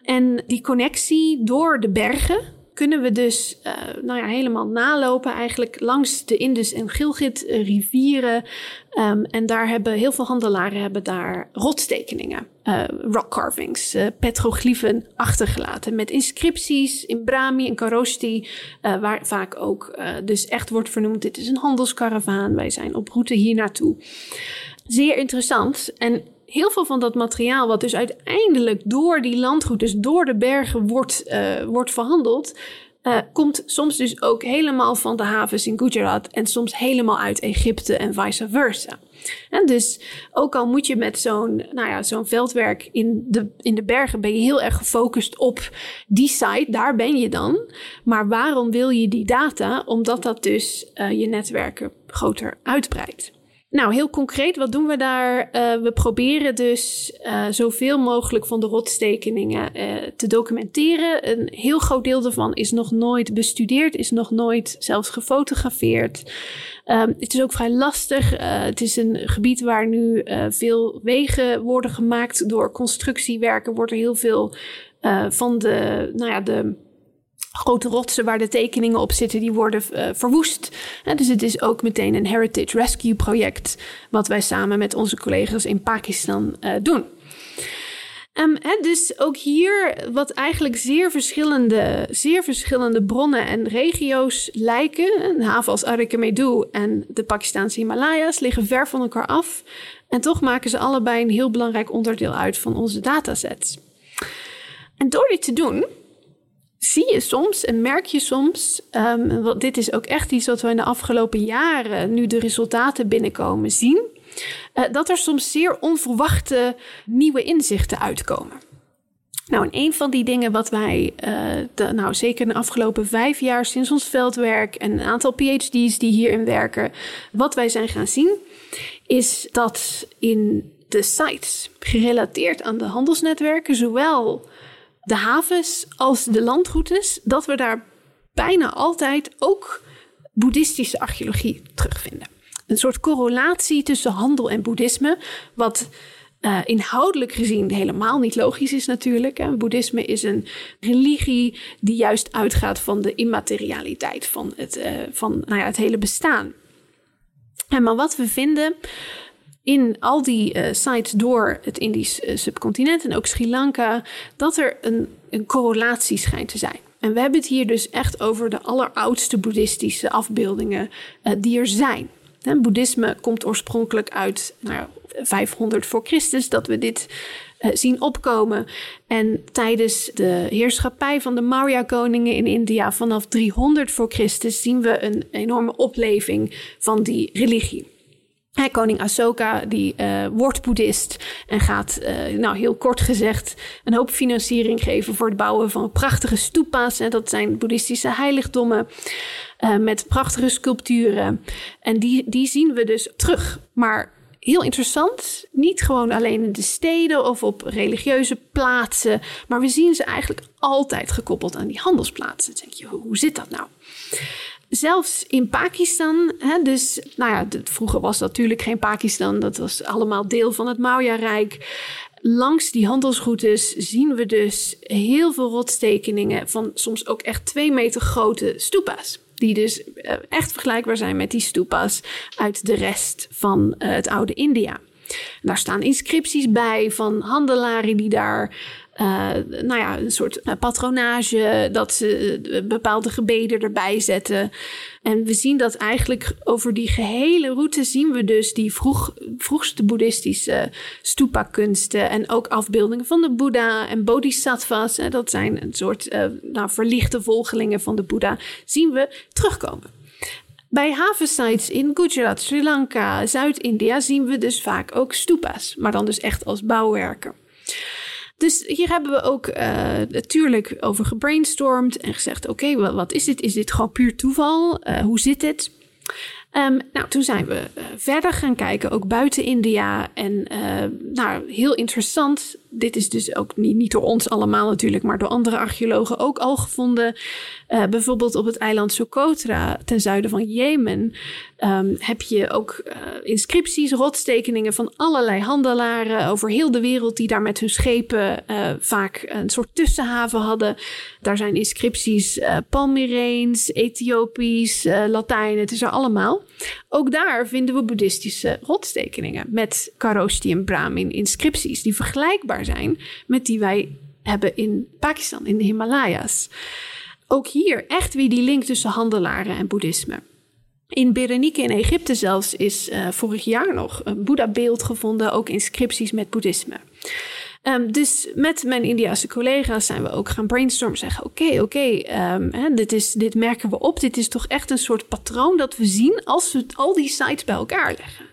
En die connectie door de bergen kunnen we dus uh, nou ja, helemaal nalopen eigenlijk langs de Indus en Gilgit rivieren. Um, en daar hebben heel veel handelaren hebben daar rotstekeningen, uh, rock carvings, uh, petroglyphen achtergelaten met inscripties in Brahmi en Karoshti, waar vaak ook dus echt wordt vernoemd: dit is een handelskaravaan, wij zijn op route hier naartoe. Zeer interessant. En heel veel van dat materiaal, wat dus uiteindelijk door die landroutes, door de bergen wordt, uh, wordt verhandeld, uh, komt soms dus ook helemaal van de havens in Gujarat en soms helemaal uit Egypte en vice versa. En dus ook al moet je met zo'n nou ja, zo'n veldwerk in de, in de bergen, ben je heel erg gefocust op die site, daar ben je dan. Maar waarom wil je die data? Omdat dat dus uh, je netwerken groter uitbreidt. Nou, heel concreet, wat doen we daar? Uh, we proberen dus uh, zoveel mogelijk van de rotstekeningen uh, te documenteren. Een heel groot deel daarvan is nog nooit bestudeerd, is nog nooit zelfs gefotografeerd. Um, het is ook vrij lastig. het is een gebied waar nu veel wegen worden gemaakt. Door constructiewerken wordt er heel veel van de, nou ja, de grote rotsen waar de tekeningen op zitten, die worden uh, verwoest. Dus het is ook meteen een heritage rescue project, wat wij samen met onze collega's in Pakistan uh, doen. Um, dus ook hier, wat eigenlijk zeer verschillende, zeer verschillende bronnen en regio's lijken. Een haven als Arikemedu en de Pakistanse Himalaya's liggen ver van elkaar af. En toch maken ze allebei een heel belangrijk onderdeel uit van onze datasets. En door dit te doen, zie je soms en merk je soms, um, want dit is ook echt iets wat we in de afgelopen jaren, nu de resultaten binnenkomen, zien, uh, dat er soms zeer onverwachte nieuwe inzichten uitkomen. Nou, en een van die dingen wat wij, de, nou zeker de afgelopen vijf jaar sinds ons veldwerk en een aantal PhD's die hierin werken, wat wij zijn gaan zien, is dat in de sites gerelateerd aan de handelsnetwerken, zowel de havens als de landroutes, dat we daar bijna altijd ook boeddhistische archeologie terugvinden. Een soort correlatie tussen handel en boeddhisme, wat uh, inhoudelijk gezien helemaal niet logisch is natuurlijk. Hè. Boeddhisme is een religie die juist uitgaat van de immaterialiteit van het, uh, van, nou ja, het hele bestaan. En maar wat we vinden in al die uh, sites door het Indisch uh, subcontinent en ook Sri Lanka, dat er een, een correlatie schijnt te zijn. En we hebben het hier dus echt over de alleroudste boeddhistische afbeeldingen uh, die er zijn. Boeddhisme komt oorspronkelijk uit nou, 500 voor Christus, dat we dit zien opkomen. En tijdens de heerschappij van de Maurya-koningen in India vanaf 300 voor Christus zien we een enorme opleving van die religie koning Asoka die uh, wordt boeddhist en gaat, uh, nou heel kort gezegd, een hoop financiering geven voor het bouwen van prachtige stupa's. En dat zijn boeddhistische heiligdommen uh, met prachtige sculpturen. En die, die zien we dus terug. Maar heel interessant, niet gewoon alleen in de steden of op religieuze plaatsen, maar we zien ze eigenlijk altijd gekoppeld aan die handelsplaatsen. Denk je, hoe zit dat nou? Zelfs in Pakistan, hè, dus nou ja, vroeger was dat natuurlijk geen Pakistan, dat was allemaal deel van het Maurya-rijk. Langs die handelsroutes zien we dus heel veel rotstekeningen van soms ook echt twee meter grote stupa's. Die dus eh, echt vergelijkbaar zijn met die stupa's uit de rest van uh, het oude India. Daar staan inscripties bij van handelaren die daar uh, nou ja, een soort uh, patronage, dat ze uh, bepaalde gebeden erbij zetten. En we zien dat eigenlijk over die gehele route zien we dus die vroeg, vroegste boeddhistische stupa-kunsten en ook afbeeldingen van de Boeddha en bodhisattvas. Hè, dat zijn een soort nou, verlichte volgelingen van de Boeddha, zien we terugkomen. Bij havensites in Gujarat, Sri Lanka, Zuid-India zien we dus vaak ook stupa's, maar dan dus echt als bouwwerken. Dus hier hebben we ook uh, natuurlijk over gebrainstormd en gezegd: oké, wat is dit? Is dit gewoon puur toeval? Uh, hoe zit het? Um, nou, toen zijn we uh, verder gaan kijken, ook buiten India. En nou, heel interessant. Dit is dus ook niet, niet door ons allemaal natuurlijk, maar door andere archeologen ook al gevonden. Uh, bijvoorbeeld op het eiland Socotra, ten zuiden van Jemen, um, heb je ook uh, inscripties, rotstekeningen van allerlei handelaren over heel de wereld die daar met hun schepen uh, vaak een soort tussenhaven hadden. Daar zijn inscripties Palmyreens, Ethiopisch, Latijn, het is er allemaal. Ook daar vinden we boeddhistische rotstekeningen met Karostium Brahmin inscripties die vergelijkbaar zijn met die wij hebben in Pakistan, in de Himalaya's. Ook hier echt weer die link tussen handelaren en boeddhisme. In Berenike in Egypte zelfs is uh, vorig jaar nog een Boeddha-beeld gevonden, ook inscripties met boeddhisme. Um, dus met mijn Indiase collega's zijn we ook gaan brainstormen. Zeggen: Oké, oké, okay, um, dit, dit merken we op. Dit is toch echt een soort patroon dat we zien als we al die sites bij elkaar leggen.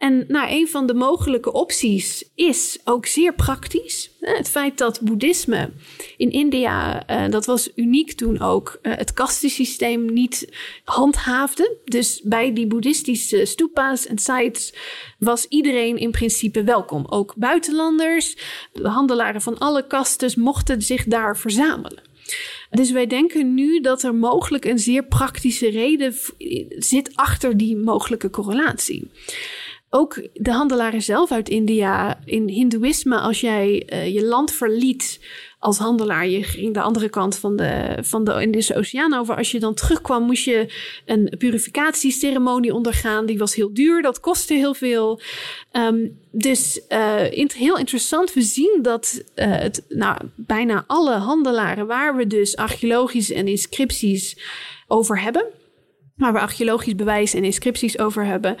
En nou, een van de mogelijke opties is ook zeer praktisch. Het feit dat boeddhisme in India, uh, dat was uniek toen ook, uh, het kastensysteem niet handhaafde. Dus bij die boeddhistische stupa's en sites was iedereen in principe welkom. Ook buitenlanders, de handelaren van alle kastes mochten zich daar verzamelen. Dus wij denken nu dat er mogelijk een zeer praktische reden zit achter die mogelijke correlatie ook de handelaren zelf uit India, in Hindoeïsme, als jij uh, je land verliet als handelaar, je ging de andere kant van de, van de Indische Oceaan over. Als je dan terugkwam, moest je een purificatieceremonie ondergaan. Die was heel duur, dat kostte heel veel. Um, dus in, heel interessant, we zien dat uh, het, nou, bijna alle handelaren, waar we dus archeologische en inscripties over hebben, waar we archeologisch bewijs en inscripties over hebben,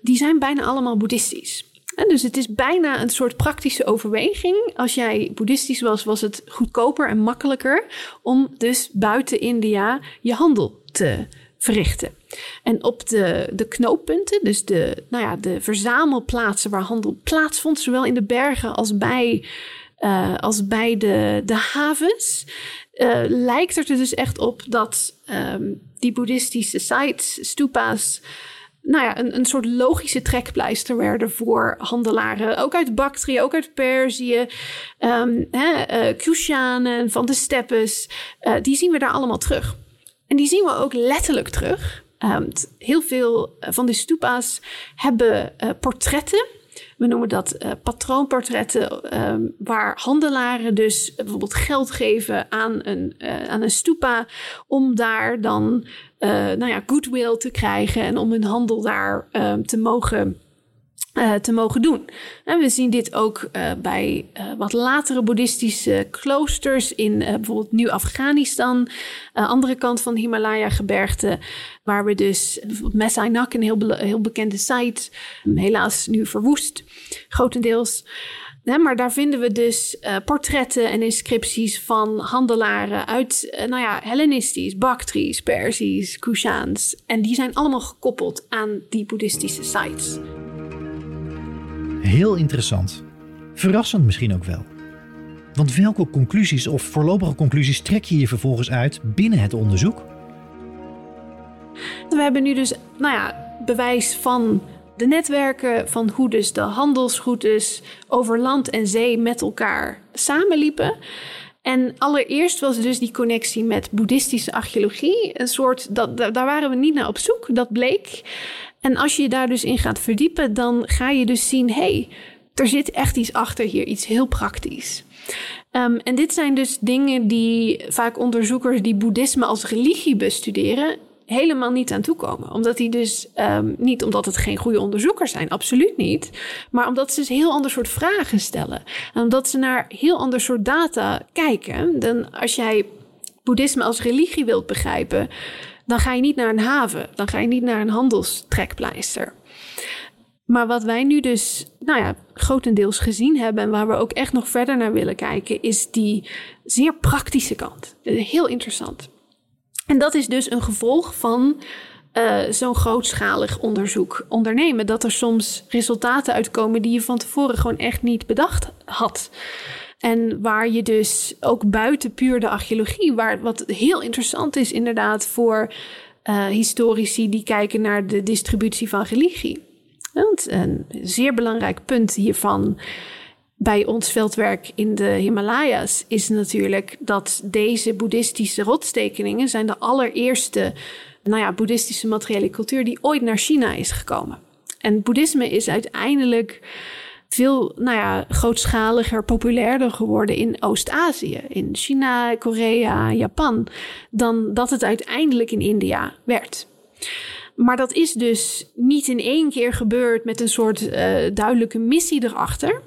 die zijn bijna allemaal boeddhistisch. En dus het is bijna een soort praktische overweging. Als jij boeddhistisch was, was het goedkoper en makkelijker om dus buiten India je handel te verrichten. En op de, de knooppunten, dus de, nou ja, de verzamelplaatsen waar handel plaatsvond, zowel in de bergen als bij, uh, als bij de, havens, uh, lijkt er dus echt op dat um, die boeddhistische sites, stupa's, nou ja, een, een soort logische trekpleister werden voor handelaren. Ook uit Bactrië, ook uit Perzië. Um, hè, uh, van de steppes. Die zien we daar allemaal terug. En die zien we ook letterlijk terug. Um, heel veel van de stupa's hebben portretten. We noemen dat uh, patroonportretten, um, waar handelaren dus bijvoorbeeld geld geven aan een, uh, aan een stupa om daar dan uh, nou ja, goodwill te krijgen en om hun handel daar um, te mogen. Uh, te mogen doen. En we zien dit ook uh, bij uh, wat latere boeddhistische kloosters in bijvoorbeeld Nieuw-Afghanistan, andere kant van Himalaya-gebergte, waar we dus bijvoorbeeld Messainak, een heel, heel bekende site, helaas nu verwoest, grotendeels. maar daar vinden we dus portretten en inscripties van handelaren uit, nou ja, Hellenistisch, Bactrisch, Persisch, Kushaans. En die zijn allemaal gekoppeld aan die boeddhistische sites. Heel interessant. Verrassend misschien ook wel. Want welke conclusies of voorlopige conclusies trek je je vervolgens uit binnen het onderzoek? We hebben nu dus, nou ja, bewijs van de netwerken, van hoe dus de handelsroutes over land en zee met elkaar samenliepen. En allereerst was dus die connectie met boeddhistische archeologie. Een soort, dat, daar waren we niet naar op zoek, dat bleek. En als je daar dus in gaat verdiepen, dan ga je dus zien: hey, er zit echt iets achter hier, iets heel praktisch. Um, en dit zijn dus dingen die vaak onderzoekers die boeddhisme als religie bestuderen, helemaal niet aan toekomen. Omdat die dus um, niet omdat het geen goede onderzoekers zijn, absoluut niet. Maar omdat ze dus heel ander soort vragen stellen. En omdat ze naar heel ander soort data kijken. Dan als jij boeddhisme als religie wilt begrijpen, dan ga je niet naar een haven. Dan ga je niet naar een handelstrekpleister. Maar wat wij nu dus, nou ja, grotendeels gezien hebben en waar we ook echt nog verder naar willen kijken, is die zeer praktische kant. Heel interessant. En dat is dus een gevolg van uh, zo'n grootschalig onderzoek ondernemen. Dat er soms resultaten uitkomen die je van tevoren gewoon echt niet bedacht had. En waar je dus ook buiten puur de archeologie, waar, wat heel interessant is inderdaad voor uh, historici die kijken naar de distributie van religie. Want een zeer belangrijk punt hiervan bij ons veldwerk in de Himalaya's is natuurlijk dat deze boeddhistische rotstekeningen zijn de allereerste nou ja, boeddhistische materiële cultuur die ooit naar China is gekomen. En boeddhisme is uiteindelijk veel nou ja, grootschaliger, populairder geworden in Oost-Azië, in China, Korea, Japan, dan dat het uiteindelijk in India werd. Maar dat is dus niet in één keer gebeurd met een soort uh, duidelijke missie erachter.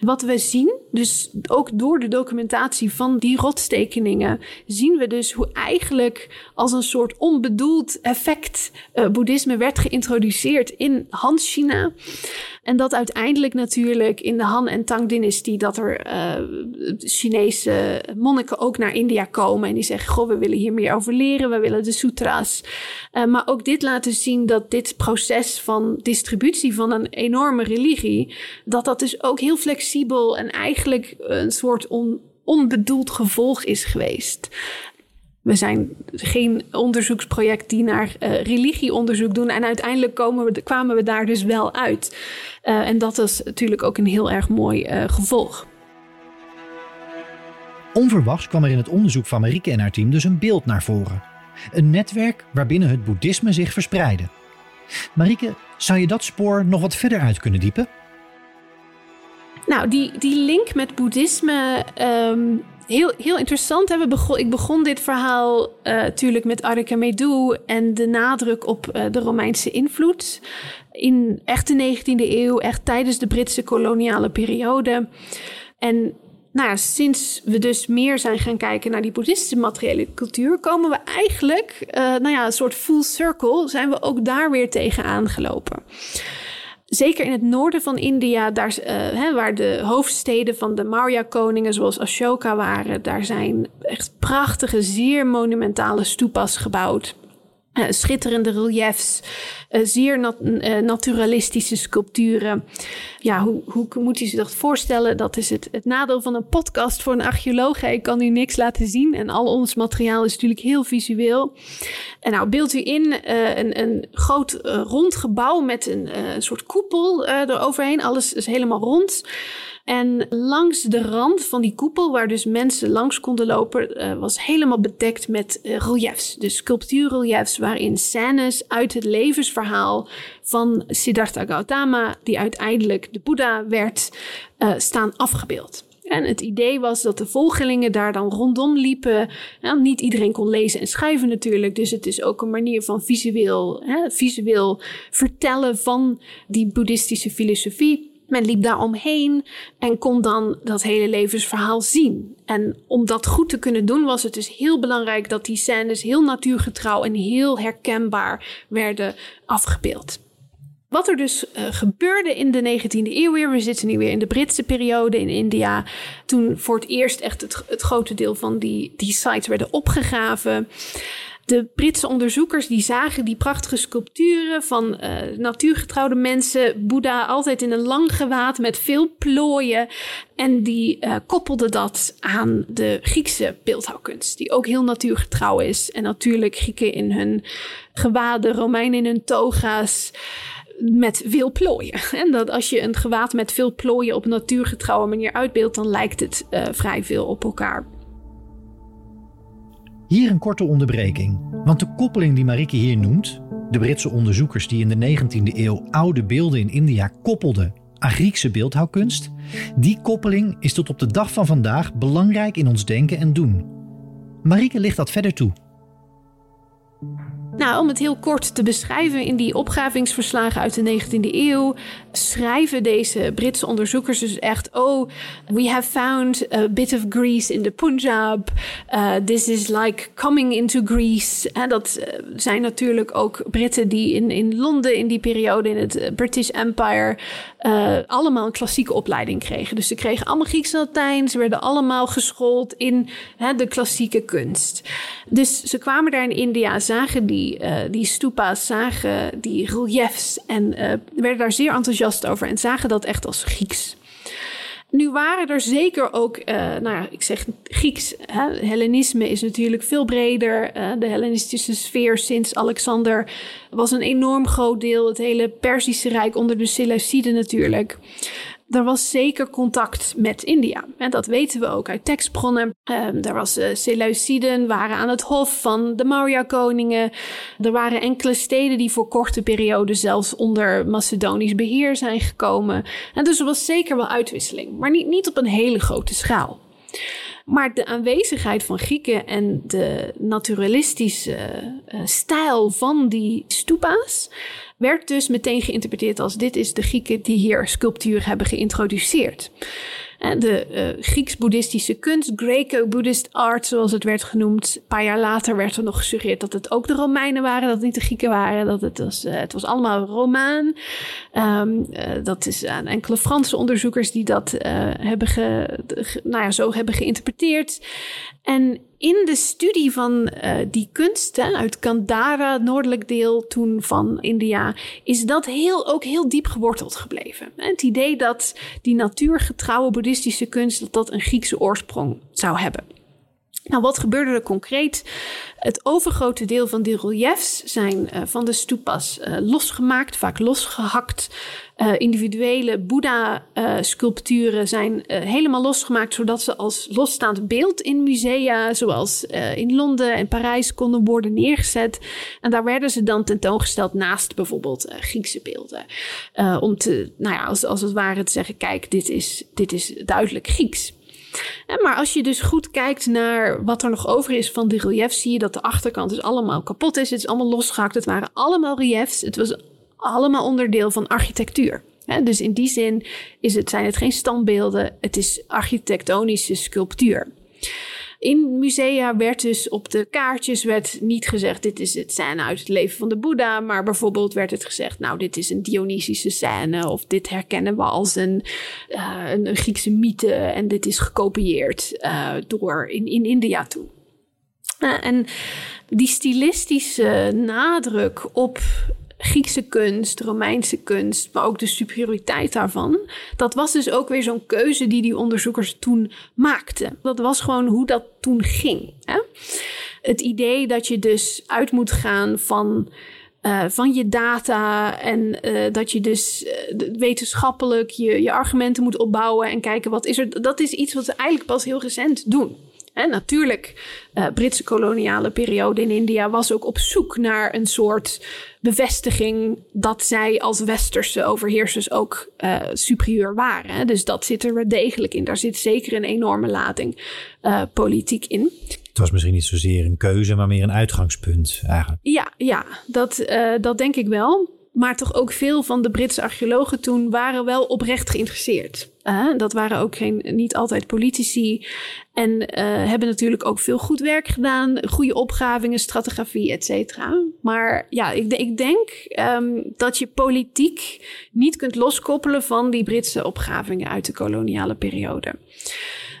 Wat we zien, dus ook door de documentatie van die rotstekeningen, zien we dus hoe eigenlijk als een soort onbedoeld effect uh, boeddhisme werd geïntroduceerd in Han-China. En dat uiteindelijk natuurlijk in de Han- en Tang-dynastie... dat er uh, Chinese monniken ook naar India komen... en die zeggen, goh, we willen hier meer over leren, we willen de sutra's. Uh, maar ook dit laten zien dat dit proces van distributie van een enorme religie... dat dat dus ook heel flexibel en eigenlijk een soort on, onbedoeld gevolg is geweest. We zijn geen onderzoeksproject die naar uh, religieonderzoek doen. En uiteindelijk komen we, kwamen we daar dus wel uit. Uh, en dat is natuurlijk ook een heel erg mooi uh, gevolg. Onverwachts kwam er in het onderzoek van Marieke en haar team dus een beeld naar voren. Een netwerk waarbinnen het boeddhisme zich verspreidde. Marieke, zou je dat spoor nog wat verder uit kunnen diepen? Nou, die, die link met boeddhisme um, heel, heel interessant. Hè? Begon, ik begon dit verhaal uh, natuurlijk met Arika Medu en de nadruk op uh, de Romeinse invloed. In echt de 19e eeuw, echt tijdens de Britse koloniale periode. En nou sinds we dus meer zijn gaan kijken naar die boeddhistische materiële cultuur, komen we eigenlijk, uh, nou ja, een soort full circle, zijn we ook daar weer tegen aangelopen zeker in het noorden van India, daar, uh, hè, waar de hoofdsteden van de Maurya-koningen, zoals Ashoka waren, daar zijn echt prachtige, zeer monumentale stupas gebouwd. Uh, schitterende reliefs, uh, zeer nat uh, naturalistische sculpturen. Ja, hoe, hoe moet je zich dat voorstellen? Dat is het, het nadeel van een podcast voor een archeoloog. Ik kan u niks laten zien en al ons materiaal is natuurlijk heel visueel. En nou, beeld u in een, een groot rond gebouw met een soort koepel eroverheen. Alles is helemaal rond. En langs de rand van die koepel, waar dus mensen langs konden lopen, uh, was helemaal bedekt met uh, reliefs. Dus sculptuurreliefs waarin scènes uit het levensverhaal van Siddhartha Gautama, die uiteindelijk de Boeddha werd, uh, staan afgebeeld. En het idee was dat de volgelingen daar dan rondom liepen. Niet iedereen kon lezen en schrijven natuurlijk. Dus het is ook een manier van visueel, hè, visueel vertellen van die boeddhistische filosofie. Men liep daar omheen en kon dan dat hele levensverhaal zien. En om dat goed te kunnen doen, was het dus heel belangrijk dat die scènes heel natuurgetrouw en heel herkenbaar werden afgebeeld. Wat er dus uh, gebeurde in de 19e eeuw weer, we zitten nu weer in de Britse periode in India, toen voor het eerst echt het, het grote deel van die, die sites werden opgegraven. De Britse onderzoekers die zagen die prachtige sculpturen van uh, natuurgetrouwde mensen. Boeddha altijd in een lang gewaad met veel plooien. En die uh, koppelden dat aan de Griekse beeldhouwkunst, die ook heel natuurgetrouw is. En natuurlijk Grieken in hun gewaden, Romeinen in hun toga's met veel plooien. En dat als je een gewaad met veel plooien op een natuurgetrouwe manier uitbeeldt, dan lijkt het uh, vrij veel op elkaar. Hier een korte onderbreking, want de koppeling die Marike hier noemt, de Britse onderzoekers die in de 19e eeuw oude beelden in India koppelden aan Griekse beeldhouwkunst, die koppeling is tot op de dag van vandaag belangrijk in ons denken en doen. Marike ligt dat verder toe. Nou, om het heel kort te beschrijven, in die opgravingsverslagen uit de 19e eeuw schrijven deze Britse onderzoekers dus echt: Oh, we have found a bit of Greece in the Punjab. Uh, this is like coming into Greece. En dat uh, zijn natuurlijk ook Britten die in, in Londen in die periode, in het British Empire, uh, allemaal een klassieke opleiding kregen. Dus ze kregen allemaal Grieks en Latijn. Ze werden allemaal geschoold in hè, de klassieke kunst. Dus ze kwamen daar in India, zagen die uh, die stupa's, zagen die reliefs en uh, werden daar zeer enthousiast over en zagen dat echt als Grieks. Nu waren er zeker ook, uh, nou ja, ik zeg Grieks. Hè? Hellenisme is natuurlijk veel breder. Uh, de Hellenistische sfeer sinds Alexander was een enorm groot deel. Het hele Perzische Rijk onder de Seleuciden natuurlijk er was zeker contact met India. En dat weten we ook uit tekstbronnen. Um, er was uh, Seleuciden, waren aan het hof van de Maurya-koningen. Er waren enkele steden die voor korte perioden zelfs onder Macedonisch beheer zijn gekomen. En dus er was zeker wel uitwisseling, maar niet, niet op een hele grote schaal. Maar de aanwezigheid van Grieken en de naturalistische uh, stijl van die stupa's werd dus meteen geïnterpreteerd als dit is de Grieken die hier sculptuur hebben geïntroduceerd. De uh, Grieks-boeddhistische kunst, Greco-Buddhist art, zoals het werd genoemd. Een paar jaar later werd er nog gesuggereerd dat het ook de Romeinen waren, dat het niet de Grieken waren. Dat het was, uh, het was allemaal Romaan. Um, uh, dat is aan enkele Franse onderzoekers die dat hebben, ge, nou ja, zo hebben geïnterpreteerd. En in de studie van uh, die kunsten uit Kandara, het noordelijk deel toen van India, is dat heel, ook heel diep geworteld gebleven. Het idee dat die natuurgetrouwe boeddhistische kunst dat dat een Griekse oorsprong zou hebben. Nou, wat gebeurde er concreet? Het overgrote deel van die reliefs zijn uh, van de stupas uh, losgemaakt, vaak losgehakt. Uh, individuele Boeddha-sculpturen zijn helemaal losgemaakt, zodat ze als losstaand beeld in musea, zoals in Londen en Parijs, konden worden neergezet. En daar werden ze dan tentoongesteld naast bijvoorbeeld Griekse beelden. om te, nou ja, als, als het ware te zeggen: kijk, dit is, dit is duidelijk Grieks. Maar als je dus goed kijkt naar wat er nog over is van de reliefs, zie je dat de achterkant dus allemaal kapot is. Het is allemaal losgehakt. Het waren allemaal reliefs. Het was allemaal onderdeel van architectuur. Dus in die zin is het, zijn het geen standbeelden, het is architectonische sculptuur. In musea werd dus op de kaartjes werd niet gezegd: dit is het scène uit het leven van de Boeddha. Maar bijvoorbeeld werd het gezegd: nou, dit is een Dionysische scène. Of dit herkennen we als een, uh, een, Griekse mythe. En dit is gekopieerd uh, door in, in India toe. Uh, en die stilistische nadruk op Griekse kunst, Romeinse kunst, maar ook de superioriteit daarvan. Dat was dus ook weer zo'n keuze die die onderzoekers toen maakten. Dat was gewoon hoe dat toen ging. Hè? Het idee dat je dus uit moet gaan van. Uh, van je data en uh, dat je dus uh, wetenschappelijk je, je argumenten moet opbouwen en kijken wat is er. Dat is iets wat ze eigenlijk pas heel recent doen. En natuurlijk, uh, Britse koloniale periode in India was ook op zoek naar een soort bevestiging dat zij als westerse overheersers ook uh, superieur waren. Hè? Dus dat zit er wel degelijk in. Daar zit zeker een enorme lading uh, politiek in. Het was misschien niet zozeer een keuze, maar meer een uitgangspunt eigenlijk. Ja, ja dat, dat denk ik wel. Maar toch ook veel van de Britse archeologen toen waren wel oprecht geïnteresseerd. Dat waren ook geen, niet altijd politici. En uh, hebben natuurlijk ook veel goed werk gedaan. Goede opgravingen, strategrie, et cetera. Maar ja, ik, ik denk um, dat je politiek niet kunt loskoppelen van die Britse opgravingen uit de koloniale periode.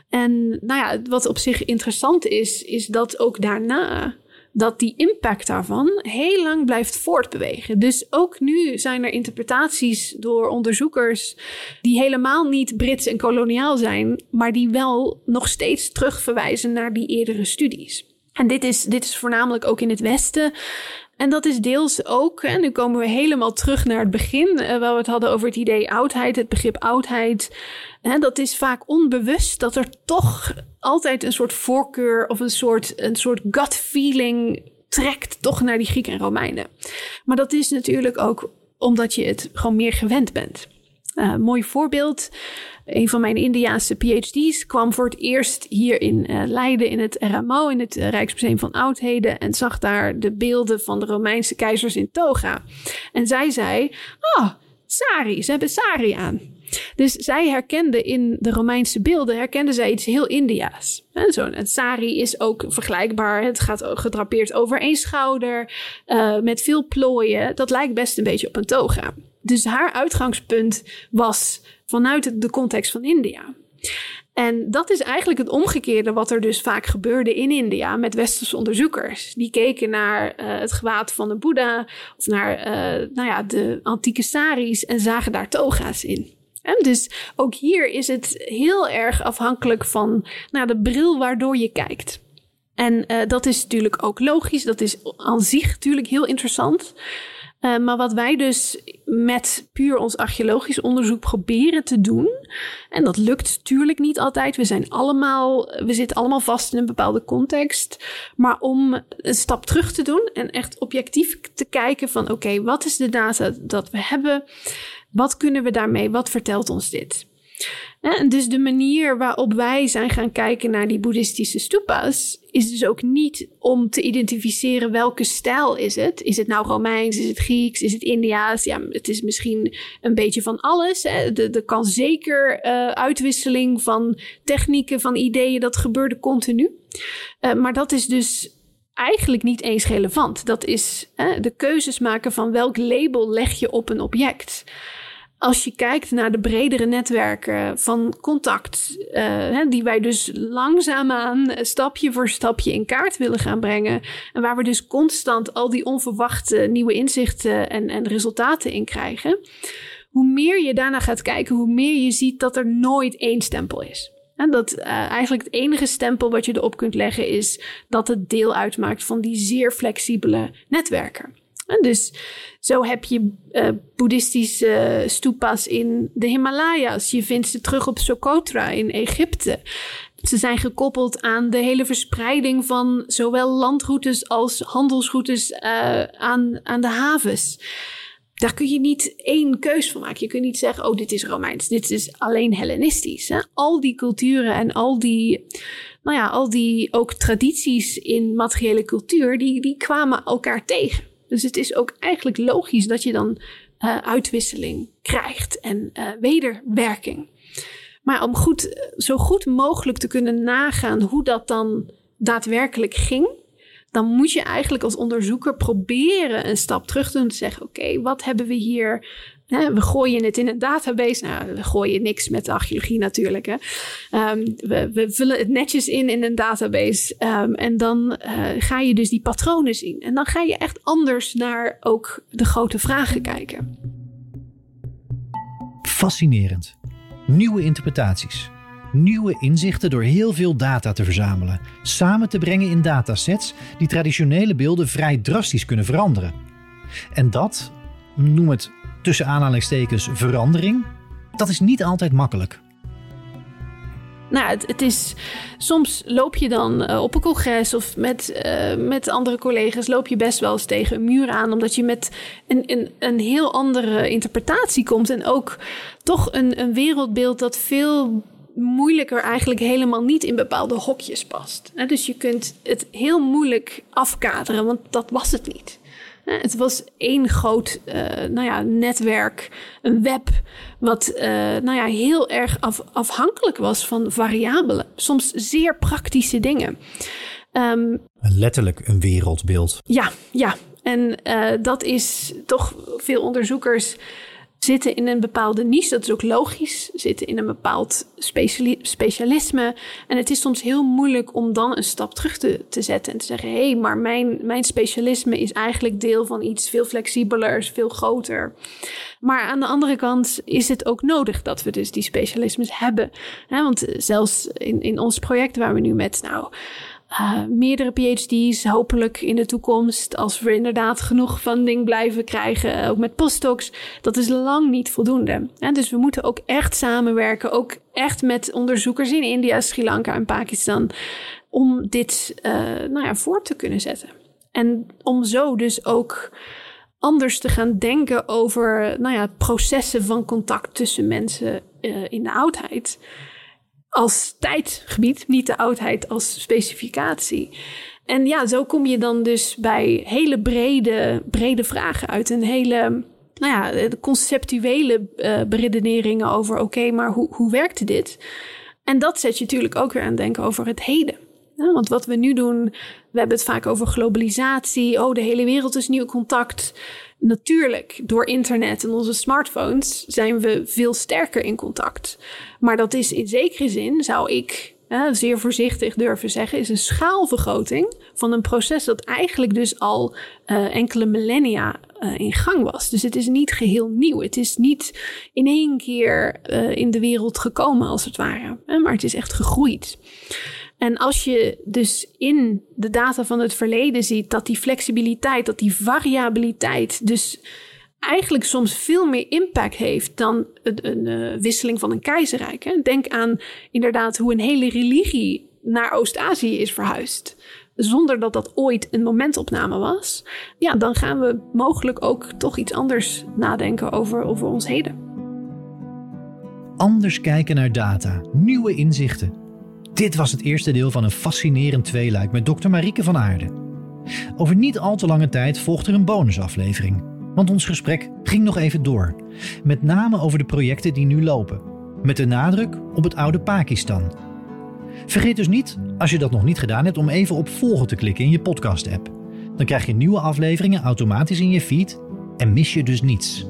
En nou ja, wat op zich interessant is, is dat ook daarna dat die impact daarvan heel lang blijft voortbewegen. Dus ook nu zijn er interpretaties door onderzoekers die helemaal niet Brits en koloniaal zijn, maar die wel nog steeds terugverwijzen naar die eerdere studies. En dit is, dit is voornamelijk ook in het Westen. En dat is deels ook, en nu komen we helemaal terug naar het begin, uh, waar we het hadden over het idee oudheid, het begrip oudheid. Dat is vaak onbewust dat er toch altijd een soort voorkeur of een soort, een soort gut feeling trekt toch naar die Grieken en Romeinen. Maar dat is natuurlijk ook omdat je het gewoon meer gewend bent. Uh, mooi voorbeeld. Een van mijn Indiaanse PhD's kwam voor het eerst hier in uh, Leiden in het RMO, in het Rijksmuseum van Oudheden, en zag daar de beelden van de Romeinse keizers in toga. En zij zei: Oh, sari, ze hebben sari aan. Dus zij herkende in de Romeinse beelden herkende zij iets heel Indiaas. Zo'n sari is ook vergelijkbaar. Het gaat gedrapeerd over één schouder uh, met veel plooien. Dat lijkt best een beetje op een toga. Dus haar uitgangspunt was vanuit de context van India. En dat is eigenlijk het omgekeerde wat er dus vaak gebeurde in India met westerse onderzoekers. Die keken naar uh, het gewaad van de Boeddha of naar uh, nou ja, de antieke saris en zagen daar toga's in. En dus ook hier is het heel erg afhankelijk van nou, de bril waardoor je kijkt. En uh, dat is natuurlijk ook logisch. Dat is aan zich natuurlijk heel interessant. Uh, maar wat wij dus met puur ons archeologisch onderzoek proberen te doen, en dat lukt natuurlijk niet altijd. We zijn allemaal, we zitten allemaal vast in een bepaalde context. Maar om een stap terug te doen en echt objectief te kijken van oké, wat is de data dat we hebben? Wat kunnen we daarmee? Wat vertelt ons dit? Dus de manier waarop wij zijn gaan kijken naar die boeddhistische stupas is dus ook niet om te identificeren welke stijl is het. Is het nou Romeins, is het Grieks, is het Indiaas? Ja, het is misschien een beetje van alles. Er kan zeker uh, uitwisseling van technieken, van ideeën, dat gebeurde continu. Uh, maar dat is dus eigenlijk niet eens relevant. Dat is de keuzes maken van welk label leg je op een object als je kijkt naar de bredere netwerken van contact, uh, die wij dus langzaamaan eh, stapje voor stapje in kaart willen gaan brengen. En waar we dus constant al die onverwachte nieuwe inzichten en, en resultaten in krijgen. Hoe meer je daarna gaat kijken, hoe meer je ziet dat er nooit één stempel is. En dat uh, eigenlijk het enige stempel wat je erop kunt leggen is dat het deel uitmaakt van die zeer flexibele netwerken. Dus zo heb je uh, boeddhistische stupas in de Himalaya's. Je vindt ze terug op Socotra in Egypte. Ze zijn gekoppeld aan de hele verspreiding van zowel landroutes als handelsroutes uh, aan, aan de havens. Daar kun je niet één keus van maken. Je kunt niet zeggen, oh, dit is Romeins, dit is alleen Hellenistisch. Hè? Al die culturen en al die, nou ja, al die ook tradities in materiële cultuur, die, die kwamen elkaar tegen. Dus het is ook eigenlijk logisch dat je dan uh, uitwisseling krijgt en uh, wederwerking. Maar om goed, zo goed mogelijk te kunnen nagaan hoe dat dan daadwerkelijk ging, dan moet je eigenlijk als onderzoeker proberen een stap terug te doen. Te zeggen: Oké, wat hebben we hier we gooien het in een database. Nou, we gooien niks met de archeologie natuurlijk. Hè. Um, we, we, vullen het netjes in in een database. Um, en dan uh, ga je dus die patronen zien. En dan ga je echt anders naar ook de grote vragen kijken. Fascinerend. Nieuwe interpretaties. Nieuwe inzichten door heel veel data te verzamelen. Samen te brengen in datasets die traditionele beelden vrij drastisch kunnen veranderen. En dat, noem het tussen aanhalingstekens verandering, dat is niet altijd makkelijk. Nou, het, het, is. Soms loop je dan uh, op een congres of met, uh, met andere collega's. loop je best wel eens tegen een muur aan. omdat je met een, een, een heel andere interpretatie komt. En ook toch een, een wereldbeeld dat veel moeilijker eigenlijk helemaal niet in bepaalde hokjes past. dus je kunt het heel moeilijk afkaderen, want dat was het niet. Het was één groot uh, nou ja, netwerk, een web, wat uh, nou ja, heel erg af, afhankelijk was van variabelen. Soms zeer praktische dingen. Um, Letterlijk een wereldbeeld. Ja, ja. En uh, dat is toch veel onderzoekers zitten in een bepaalde niche. Dat is ook logisch. Zitten in een bepaald specialisme. En het is soms heel moeilijk om dan een stap terug te, te zetten. En te zeggen: hé, hey, maar mijn, mijn specialisme is eigenlijk deel van iets veel flexibeler, veel groter. Maar aan de andere kant is het ook nodig dat we dus die specialismes hebben. want zelfs in, in ons project waar we nu met, nou uh, meerdere PhD's, hopelijk in de toekomst, als we inderdaad genoeg funding blijven krijgen, eh, ook met postdocs, dat is lang niet voldoende. En dus we moeten ook echt samenwerken, ook echt met onderzoekers in India, Sri Lanka en Pakistan, om dit uh, nou ja, voor te kunnen zetten. En om zo dus ook anders te gaan denken over nou ja, processen van contact tussen mensen in de oudheid als tijdgebied, niet de oudheid als specificatie. En ja, zo kom je dan dus bij hele brede, brede vragen uit. Een hele nou ja, conceptuele uh, beredeneringen over: oké, maar hoe, hoe werkte dit? En dat zet je natuurlijk ook weer aan het denken over het heden. Want wat we nu doen, we hebben het vaak over globalisatie. Oh, de hele wereld is nieuw contact. Natuurlijk, door internet en onze smartphones zijn we veel sterker in contact. Maar dat is in zekere zin, zou ik zeer voorzichtig durven zeggen, is een schaalvergroting van een proces dat eigenlijk dus al uh, enkele millennia uh, in gang was. Dus het is niet geheel nieuw. Het is niet in één keer uh, in de wereld gekomen, als het ware. Maar het is echt gegroeid. En als je dus in de data van het verleden ziet dat die flexibiliteit, dat die variabiliteit, dus eigenlijk soms veel meer impact heeft dan een, eh, wisseling van een keizerrijk. Hè? Denk aan inderdaad hoe een hele religie naar Oost-Azië is verhuisd. Zonder dat dat ooit een momentopname was. Ja, dan gaan we mogelijk ook toch iets anders nadenken over, over ons heden. Anders kijken naar data, nieuwe inzichten dit was het eerste deel van een fascinerend tweeluik met Dr. Marieke van Aarde. Over niet al te lange tijd volgt er een bonusaflevering. Want ons gesprek ging nog even door. Met name over de projecten die nu lopen. Met de nadruk op het oude Pakistan. Vergeet dus niet, als je dat nog niet gedaan hebt, om even op volgen te klikken in je podcast-app. Dan krijg je nieuwe afleveringen automatisch in je feed en mis je dus niets.